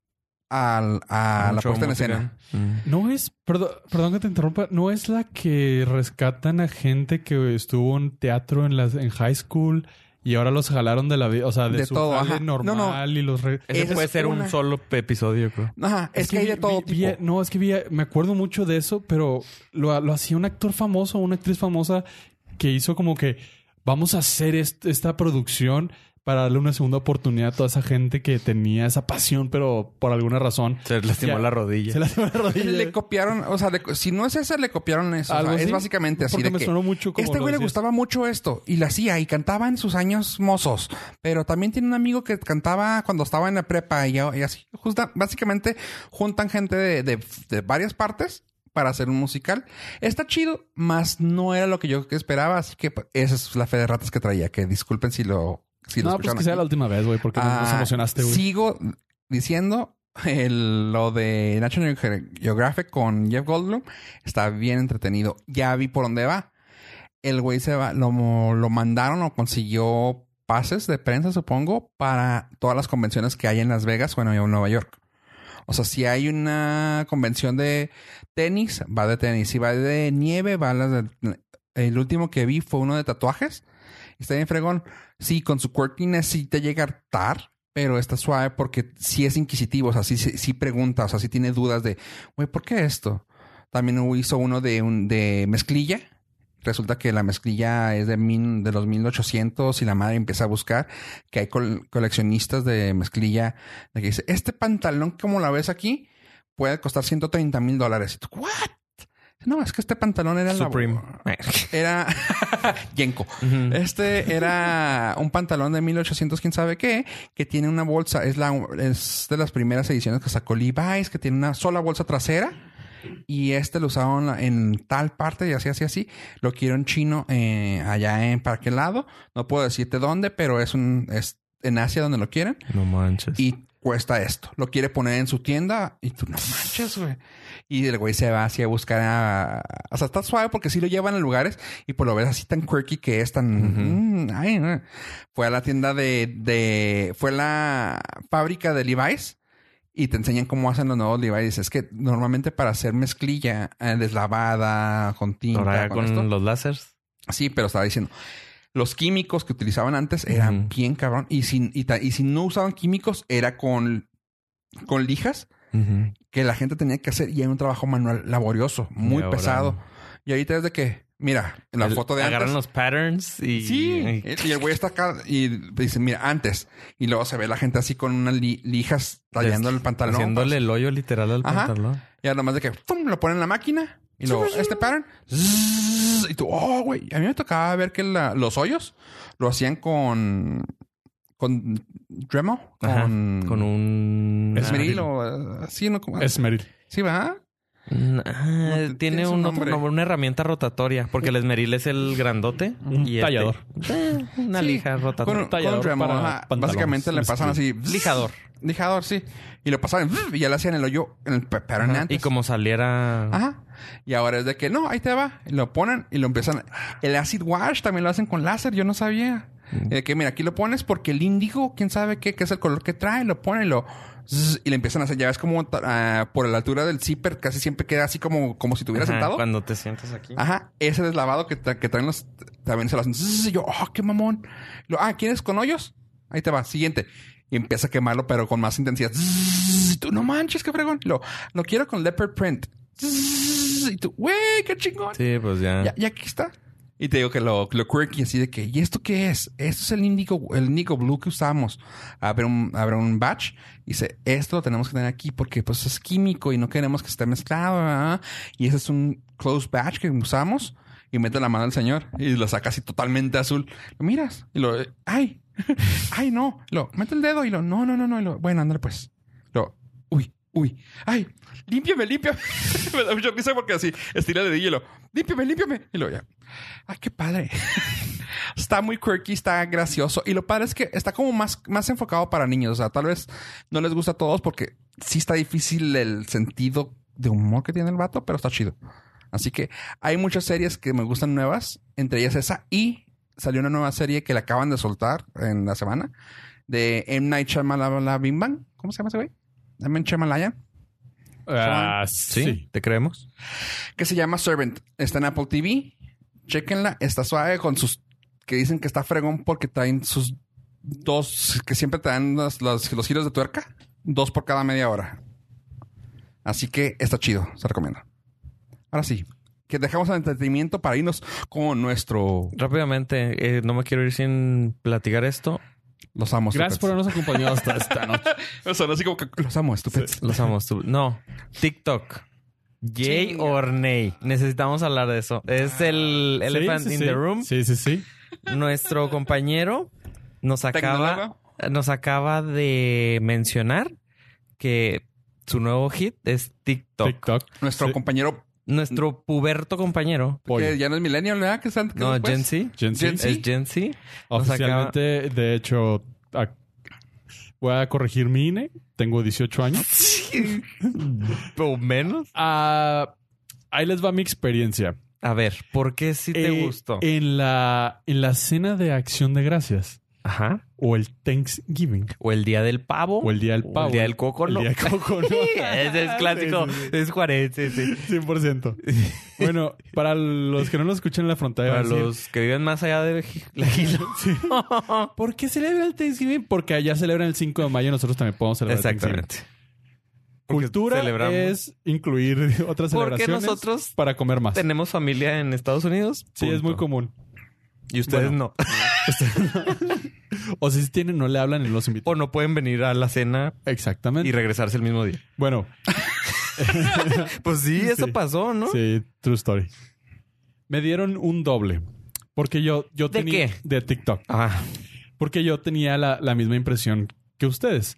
al, a la puesta en escena. Mm. No es, perdón, perdón que te interrumpa, no es la que rescatan a gente que estuvo en teatro en las en high school y ahora los jalaron de la vida, o sea, de, De su todo, jale ajá. No, normal no. y los re- Ese Esa puede es ser una. un solo episodio, creo. Ajá, es, que hay de vi- todo vi- vi- tipo. no, es que vi, me acuerdo mucho de eso, pero lo, lo hacía un actor famoso, una actriz famosa que hizo como que vamos a hacer est- esta producción para darle una segunda oportunidad a toda esa gente que tenía esa pasión, pero por alguna razón Se lastimó Ya. la rodilla. se lastimó la rodilla. Le copiaron, o sea, le- si no es esa, le copiaron eso. O sea, Algo es básicamente así Porque de me que sonó mucho como este lo güey le gustaba mucho esto y la hacía y cantaba en sus años mozos, pero también tiene un amigo que cantaba cuando estaba en la prepa y, y así. Justa, básicamente juntan gente de, de- de varias partes para hacer un musical. Está chido, más no era lo que yo esperaba, así que pues, esa es la fe de ratas que traía. Que disculpen si lo, si lo No, pues que sea la última vez, güey, porque nos- nos Ah, emocionaste, güey. Sigo diciendo el- lo de National Geographic con Jeff Goldblum está bien entretenido. Ya vi por dónde va. El güey se va, lo, lo mandaron o consiguió pases de prensa, supongo, para todas las convenciones que hay en Las Vegas, bueno, y en Nueva York. O sea, si hay una convención de tenis, va de tenis. Si va de nieve, va a las de... El último que vi fue uno de tatuajes. Está bien fregón. Sí, con su quirkiness sí te llega a hartar, pero está suave porque sí es inquisitivo. O sea, sí, pregunta, o sea, sí tiene dudas de, güey, ¿por qué esto? También hizo uno de, un, de mezclilla. Resulta que la mezclilla es de, mil, de los 1800 y la madre empieza a buscar que hay col- coleccionistas de mezclilla de que dice, este pantalón como la ves aquí puede costar 130 mil dólares. ¿what? No, es que este pantalón era la- Supreme. era Yenko. Este era un pantalón de 1800, quién sabe qué, que tiene una bolsa. Es, la, es de las primeras ediciones que sacó Levi's, que tiene una sola bolsa trasera. Y este lo usaron en tal parte y así, así, así. Lo quiero en chino eh, allá en Parque Lado. No puedo decirte dónde, pero es un es en Asia donde lo quieren. No manches. Y cuesta esto. Lo quiere poner en su tienda y tú no manches, güey. Y el güey se va así a buscar a... O sea, está suave porque sí lo llevan a lugares y pues lo ves así tan quirky que es tan... mm, ay, no. Fue a la tienda de, de... Fue a la fábrica de Levi's y te enseñan cómo hacen los nuevos Levi's. Es que normalmente para hacer mezclilla eh, deslavada, con tinta, con con esto, los láseres. Sí, pero estaba diciendo, los químicos que utilizaban antes eran bien cabrón. Y si, y, ta- y si no usaban químicos, era con, con lijas que la gente tenía que hacer. Y era un trabajo manual laborioso, muy Y pesado. Y ahorita es de que, mira, en la El- foto de Agarran antes. los patterns y... Sí, y- y el güey está acá y dice, mira, antes. Y luego se ve la gente así con unas li- lijas tallando el pantalón. Haciéndole el hoyo literal al Ajá. pantalón. Y además de que ¡pum! lo ponen en la máquina y luego este pattern zzz, y tú, oh, güey. A mí me tocaba ver que la- los hoyos lo hacían con con Dremel, Ajá. con Con un... esmeril o eh, así, ¿no? Como- Esmeril. Sí, va. Mm, ah, tiene un nombre. nombre, una herramienta rotatoria, porque el esmeril es el grandote. Un y este- tallador. Eh, una Sí, lija rotatoria. con tallador Dremel, para Básicamente le pasan así. Lijador. Lijador, sí. Y lo pasaban y ya le hacían el hoyo en el Ajá. antes. Y como saliera... Ajá. Y ahora es de que no, ahí te va. Lo ponen y lo empiezan. El acid wash también lo hacen con láser. Yo no sabía. De que, mira, aquí lo pones porque el índigo, quién sabe qué, qué es el color que trae, lo pone, lo... Y le empiezan a hacer, ya ves como ah, por la altura del zipper casi siempre queda así como, como si estuviera Ajá, sentado. Cuando te sientas aquí. Ajá, ese deslavado que, tra- que traen los... También se lo hacen. Y yo, oh, qué mamón. Lo, ah, ¿quieres con hoyos? Ahí te va, siguiente. Y empieza a quemarlo, pero con más intensidad. Y tú, no manches, qué fregón. Lo, lo quiero con leopard print. Y tú, güey, qué chingón. Sí, pues ya. Ya, ya aquí está. Y te digo que lo, lo quirky así de que, ¿y esto qué es? Esto es el indigo, el indigo blue que usamos. Abre un, abre un batch y dice, esto lo tenemos que tener aquí porque pues es químico y no queremos que esté mezclado. ¿verdad? Y ese es un closed batch que usamos y mete la mano al señor y lo saca así totalmente azul. Lo miras y lo, ay, ay, no. Lo, mete el dedo y lo, no, no, no, no. Y lo, bueno, ándale pues. Lo, uy, uy, ay, límpiame, límpiame. Me da mucha risa porque así estira el dedillo y lo, límpiame, límpiame. Y lo, ya. Ay, qué padre. está muy quirky, está gracioso. Y lo padre es que está como más, más enfocado para niños. O sea, tal vez no les gusta a todos porque sí está difícil el sentido de humor que tiene el vato, pero está chido. Así que hay muchas series que me gustan nuevas, entre ellas esa. Y salió una nueva serie que la acaban de soltar en la semana de M. Night Shyamalan Bing Bang. ¿Cómo se llama ese güey? M. Night Shyamalan. Ah, ¿Sí? sí. ¿Te creemos? que se llama Servant. Está en Apple TV. Chequenla. Está suave con sus... Que dicen que está fregón porque traen sus dos... Que siempre te dan los, los, los giros de tuerca. Dos por cada media hora. Así que está chido. Se recomienda. Ahora sí. Que dejamos el entretenimiento para irnos con nuestro... Rápidamente, eh, no me quiero ir sin platicar esto. Los amo. Gracias por habernos acompañado hasta esta noche. Son así como que los amo, estúpidos. Los amo. tú. No, TikTok. Yay Chinga. or nay. Necesitamos hablar de eso. Es el elephant Sí, sí, in sí. the room. Sí, sí, sí. Nuestro compañero nos acaba, nos acaba de mencionar que su nuevo hit es TikTok. TikTok. Nuestro Sí. compañero... Nuestro puberto compañero. Pollo. Que ya no es millennial, ¿verdad? Que No? Gen Z. Gen Z. Es Gen Z. Nos acaba- Oficialmente, de hecho, a- voy a corregir mi INE. Tengo 18 años. o menos. Ah, ahí les va mi experiencia. A ver, ¿por qué sí te Eh, gustó? En la, en la cena de acción de gracias Ajá. o el Thanksgiving O el día del pavo. o el día del O pavo. el día del coco, El ¿no? día del coco, ¿no? Ese es clásico. Sí, sí, sí. Es 40, sí, sí. 100%. Bueno, para los que no nos escuchan en la frontera, Para decir, los que viven más allá de la isla. ¿por qué celebra el Thanksgiving? Porque allá celebran el 5 de mayo, nosotros también podemos celebrar. Exactamente. Porque Cultura celebramos. es incluir otras Porque celebraciones nosotros para comer más. tenemos familia en Estados Unidos. Sí, es muy común. Y ustedes Bueno. no. O si tienen, no le hablan y los invitan. O no pueden venir a la cena Exactamente. y regresarse el mismo día. Bueno, Pues sí, eso Sí. pasó, ¿no? sí, true story. Me dieron un doble. Porque yo, yo ¿De tenía... qué? De TikTok. Ah, Porque yo tenía la, la misma impresión que ustedes.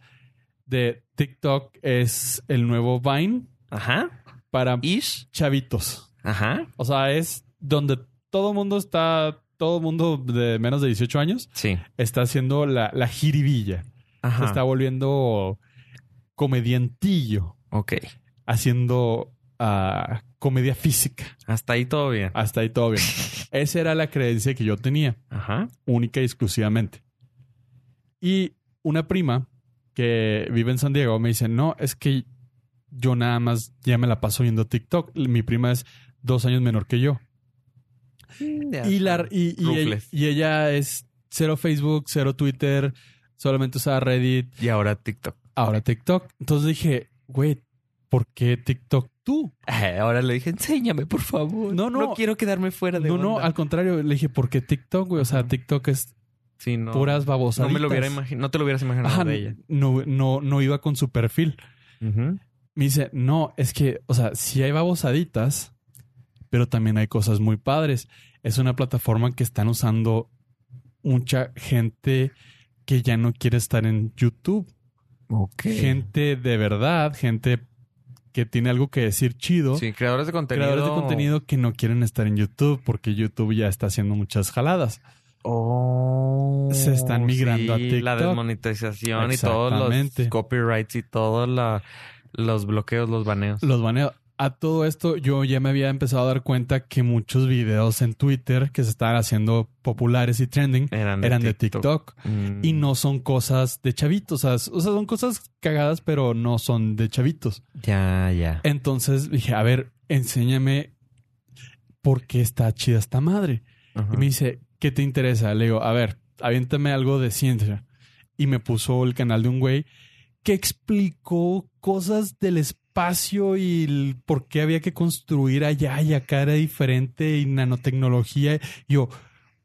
De TikTok es el nuevo Vine ajá. para Ish. chavitos. Ajá. O sea, es donde todo mundo está... Todo mundo de menos de 18 años Sí. está haciendo la, la jiribilla. Ajá. Se está volviendo comediantillo. Ok. Haciendo ah, comedia física. Hasta ahí todo bien. Hasta ahí todo bien. Esa era la creencia que yo tenía, Ajá. única y exclusivamente. Y una prima que vive en San Diego me dice, no, es que yo nada más ya me la paso viendo TikTok. Mi prima es dos años menor que yo. Y, la, y, y ella, Rufles. y ella es cero Facebook, cero Twitter, solamente usaba Reddit, Y ahora TikTok. ahora TikTok. Entonces dije, güey, ¿por qué TikTok tú? Eh, ahora le dije, enséñame, por favor. No, no. No quiero quedarme fuera de No, no, al contrario, le dije, ¿por qué TikTok, güey? O sea, TikTok es Sí, no. puras babosas. No me lo hubiera imaginado. No te lo hubieras imaginado Ajá, de ella. no, no, no iba con su perfil. Me dice, no, es que, o sea, sí hay babosaditas, pero también hay cosas muy padres. Es una plataforma que están usando mucha gente que ya no quiere estar en YouTube. Ok. Gente de verdad, gente que tiene algo que decir chido. Sí, creadores de contenido. Creadores de contenido que no quieren estar en YouTube porque YouTube ya está haciendo muchas jaladas. Oh, Se están migrando a sí, La TikTok. desmonetización y todos los copyrights y todos los bloqueos, los baneos. Los baneo. A todo esto, yo ya me había empezado a dar cuenta que muchos videos en Twitter que se estaban haciendo populares y trending Eran eran de de, TikTok. Mm. Y no son cosas de chavitos. O sea, o sea, son cosas cagadas, pero no son de chavitos. Ya, ya. Entonces dije, a ver, enséñame por qué está chida esta madre. Ajá. Y me dice, ¿qué te interesa? Le digo, a ver, aviéntame algo de ciencia. Y me puso el canal de un güey que explicó cosas del espacio y el por qué había que construir allá y acá era diferente y nanotecnología. Y yo,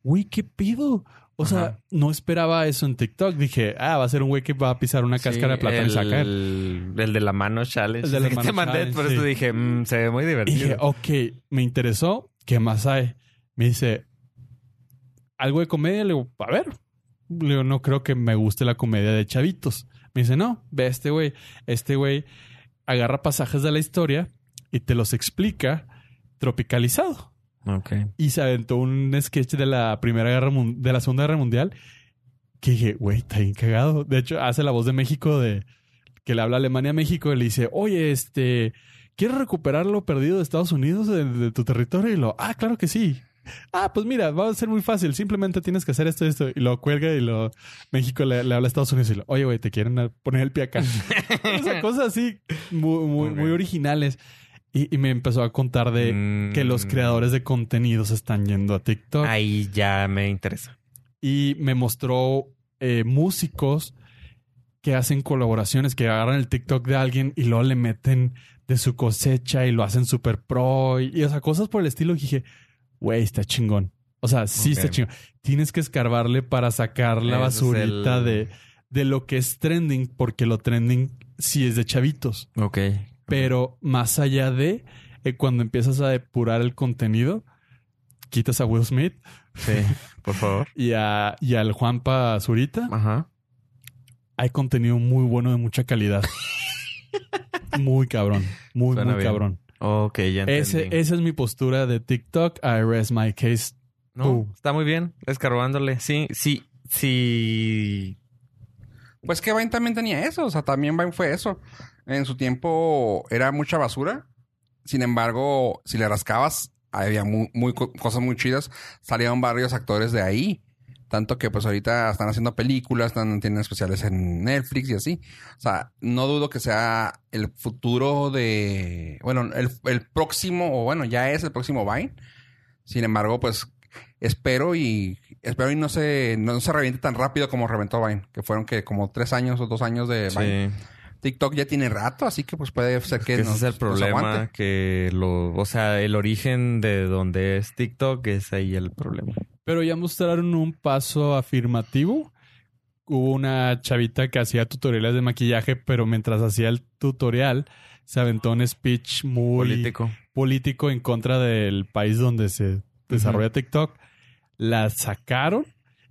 güey, ¿qué pido? O sea, Ajá. no esperaba eso en TikTok. Dije, ah, va a ser un güey que va a pisar una cáscara de plátano y sacar. el de la mano challenge. El de la mano te mandé, challenge, por sí. eso dije, mm, se ve muy Y divertido. dije, ok, me interesó. ¿Qué más hay? Me dice, ¿algo de comedia? Le digo, a ver. Le digo, no creo que me guste la comedia de chavitos. Me dice, no, ve a este güey. Este güey agarra pasajes de la historia y te los explica tropicalizado. Ok. Y se aventó un sketch de la Primera Guerra de la Segunda Guerra Mundial que dije, güey, está bien cagado. De hecho, hace la voz de México de que le habla a Alemania a México y le dice, oye, este, ¿quieres recuperar lo perdido de Estados Unidos de, de tu territorio? Y lo, ah, claro que sí. Ah, pues mira, va a ser muy fácil. Simplemente tienes que hacer esto y esto. Y lo cuelga y lo México le, le habla a Estados Unidos y lo, oye, güey, te quieren poner el pie acá. o sea, cosas así muy, muy, originales. Y, y me empezó a contar de Mm. que los creadores de contenidos están yendo a TikTok. Ahí ya me interesa. Y me mostró eh, músicos que hacen colaboraciones, que agarran el TikTok de alguien y luego le meten de su cosecha y lo hacen super pro. Y, y, o sea, cosas por el estilo. Y dije, güey, está chingón. O sea, sí está chingón. Tienes que escarbarle para sacar la Ese es basurita el- de, de lo que es trending, porque lo trending sí es de chavitos. Ok. Pero más allá de eh, cuando empiezas a depurar el contenido, quitas a Will Smith Sí, por favor. y, a, y al Juanpa Zurita, Ajá. hay contenido muy bueno de mucha calidad. muy cabrón, muy, Suena muy bien. cabrón. Ok, ya entendí. Ese, esa es mi postura de TikTok. I rest my case. No, Tú. está muy bien. Escarbándole. Sí, sí, sí. Pues que Vine también tenía eso. O sea, también Vine fue eso. En su tiempo era mucha basura. Sin embargo, si le rascabas, había muy, muy co- cosas muy chidas. Salieron varios actores de ahí. Tanto que pues ahorita están haciendo películas, están, tienen especiales en Netflix y así. O sea, no dudo que sea el futuro de... Bueno, el, el próximo, o bueno, ya es el próximo Vine. Sin embargo, pues espero y espero y no se, no se reviente tan rápido como reventó Vine. Que fueron que como tres años o dos años de Vine. Sí. TikTok ya tiene rato, así que pues puede ser que, Que ese nos- es el problema. Que lo, o sea, el origen de donde es TikTok es ahí el problema. Pero ya mostraron un paso afirmativo. Hubo una chavita que hacía tutoriales de maquillaje, pero mientras hacía el tutorial, se aventó un speech muy Político. político en contra del país donde se desarrolla TikTok. La sacaron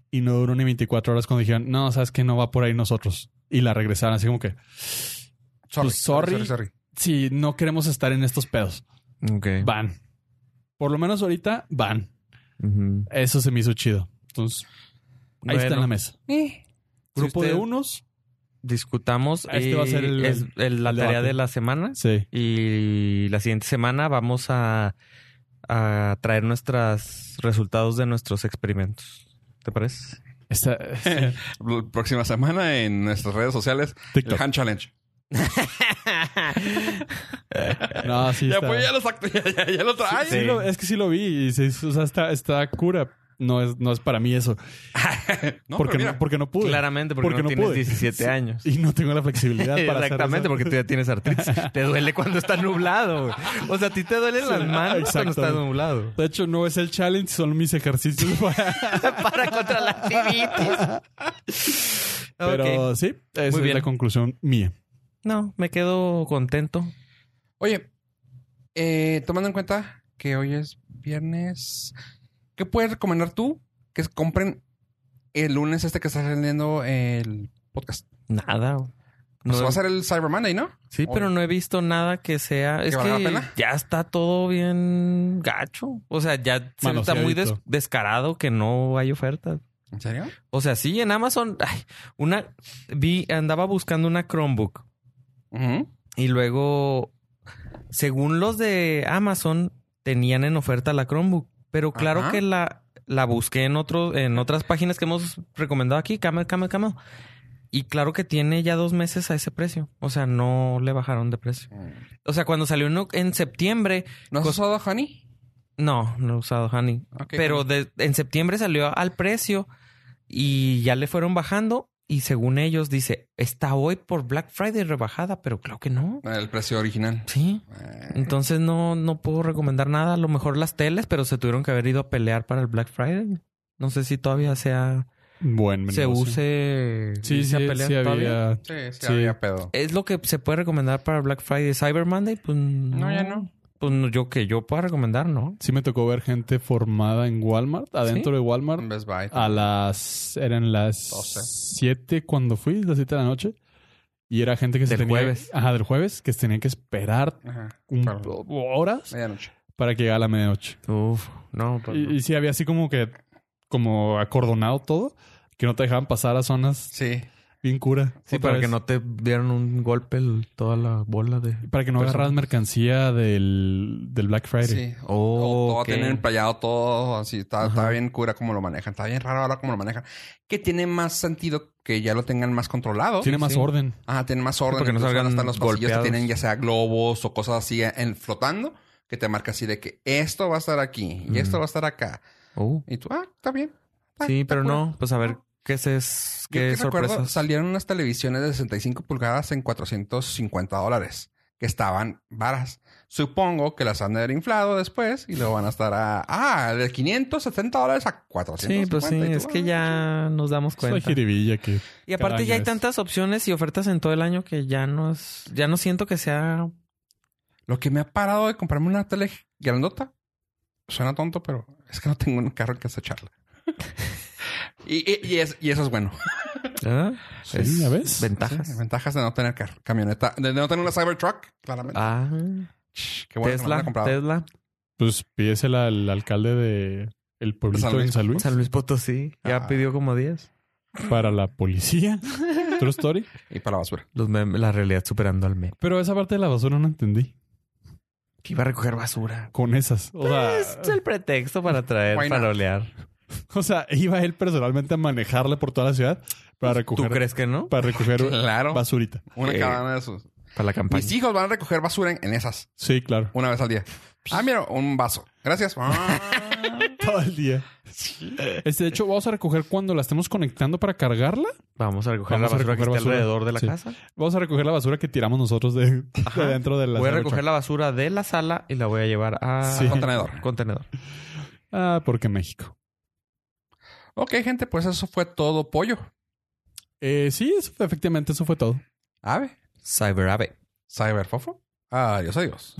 y no duró ni 24 horas cuando dijeron, no, sabes que no va por ahí nosotros. Y la regresaron así como que, Sorry, Pues, sorry. sorry. sí, no queremos estar en estos pedos. Ok. Van. Por lo menos ahorita van. Eso se me hizo chido. Entonces, ahí está en la mesa. Eh, Grupo de usted- unos. Discutamos. Este va a ser el- es el- la el tarea debate. de la semana. Sí. Y la siguiente semana vamos a, a traer nuestros resultados de nuestros experimentos. ¿Te parece? Está, la próxima semana en nuestras redes sociales, TikTok. el Hand Challenge. No, sí ya, está. pues ya lo ya, ya, ya lo trae. Sí, lo- es que sí lo vi y sí, o sea, está, está cura. No es, no es para mí eso. no, porque, mira, no, porque no pude. Claramente, porque, Porque no, no tienes pude. 17 años. Y no tengo la flexibilidad para Exactamente, porque tú ya tienes artritis. Te duele cuando está nublado. güey. O sea, a ti te duelen las manos cuando está nublado. De hecho, no es el challenge, son mis ejercicios para... Para contra la artritis. Pero sí, esa Muy es bien. la conclusión mía. No, me quedo contento. Oye, eh, tomando en cuenta que hoy es viernes, ¿qué puedes recomendar tú que compren el lunes este que está saliendo el podcast? Nada. Pues No- va a ser el Cyber Monday, ¿no? Sí, pero no he visto nada que sea. Es valga la que pena? ya está todo bien gacho. O sea, ya se está muy des- descarado que no hay ofertas. ¿En serio? O sea, sí, en Amazon, ay, una vi, andaba buscando una Chromebook y luego Según los de Amazon, tenían en oferta la Chromebook. Pero claro Ajá. que la, la busqué en otro, en otras páginas que hemos recomendado aquí, Camel, Camel, Camel. Y claro que tiene ya dos meses a ese precio. O sea, no le bajaron de precio. O sea, cuando salió en, en septiembre, ¿No has usado Honey? no, no he usado Honey. Pero de- en septiembre salió al precio y ya le fueron bajando. Y según ellos, dice, está hoy por Black Friday rebajada, pero creo que no. El precio original. Sí. Eh, Entonces no, no puedo recomendar nada. A lo mejor las teles, pero se tuvieron que haber ido a pelear para el Black Friday. No sé si todavía sea, Buen se use Sí, sí, a pelear sí había. sí, sí, Sí. había pedo. Es lo que se puede recomendar para Black Friday. Cyber Monday, pues no. No, ya no. Pues no, yo que yo pueda recomendar, ¿no? Sí me tocó ver gente formada en Walmart, adentro de Walmart, Best Buy. a las... Eran las 12. 7 cuando fui, las 7 de la noche. Y era gente que se Del tenía... jueves. Ajá, del jueves, que se tenían que esperar Ajá. un- Claro. horas Medianoche. para que llegara la medianoche. Uf, no, pues Y, no. y sí, había así como que... Como acordonado todo. Que no te dejaban pasar a zonas Sí. Bien cura. Sí, para vez. que no te dieran un golpe el- toda la bola de... Para que no personas. agarras mercancía del, del Black Friday. Sí. Oh, O todo ok. tienen emplayado todo así. Está, está bien cura como lo manejan. Está bien raro ahora cómo lo manejan. Que tiene más sentido que ya lo tengan más controlado. Tiene más sí. orden. Ajá, tienen más orden. porque no salgan estar los pasillos que tienen ya sea globos o cosas así en, flotando. Que te marca así de que esto va a estar aquí y esto Mm. va a estar acá. Oh. Y tú, ah, está bien. Ah, Sí, está pero cura. no. Pues a ver, ¿qué es? Yo ¿Qué que recuerdo, sorpresas? salieron unas televisiones de 65 pulgadas en 450 dólares, que estaban varas. Supongo que las han de haber inflado después y luego van a estar a, ah, de 570 dólares a 450. Sí, pues sí, tú, es que ah, ya nos damos Es cuenta. jiribilla que... Y aparte ya hay es. tantas opciones y ofertas en todo el año que ya no es, ya no siento que sea Lo que me ha parado de comprarme una tele grandota, suena tonto, pero es que no tengo un carro en que echarla. y, y, y es- y eso es bueno. ¿ah? Sí, Es ¿ya ves? Ventajas. Sí, ventajas de no tener camioneta, de no tener una Cybertruck, claramente. Ah, Qué bueno que Tesla, he comprado. Tesla, Pues pídesela al alcalde de el pueblito San Luis. en San Luis San Luis Potosí. Ya Ah. pidió como 10. para la policía. True story. Y para la basura. Los la realidad superando al meme. Pero esa parte de la basura no entendí. Que iba a recoger basura. Con esas. O sea, Es el pretexto para traer, para olear. o sea, iba él personalmente a manejarle por toda la ciudad para ¿Tú recoger, crees que no? para recoger Claro. basurita. Una Eh, cada una de sus. Para la campaña. Mis hijos van a recoger basura en, en esas. Sí, claro. Una vez al día. Ah, mira, un vaso. Gracias. Todo el día. Este, de hecho, vamos a recoger cuando la estemos conectando para cargarla. Vamos a recoger Vamos a la basura que recoger está basura. alrededor de la Sí. casa. Vamos a recoger la basura que tiramos nosotros de, dentro de la voy a recoger la basura de la sala y la voy a llevar a Sí. Contenedor. contenedor. Ah, porque México. Ok, gente, pues eso fue todo pollo. Eh, sí, eso fue- efectivamente, eso fue todo. Ave. Cyber Ave. Cyberfofo. Adiós, adiós.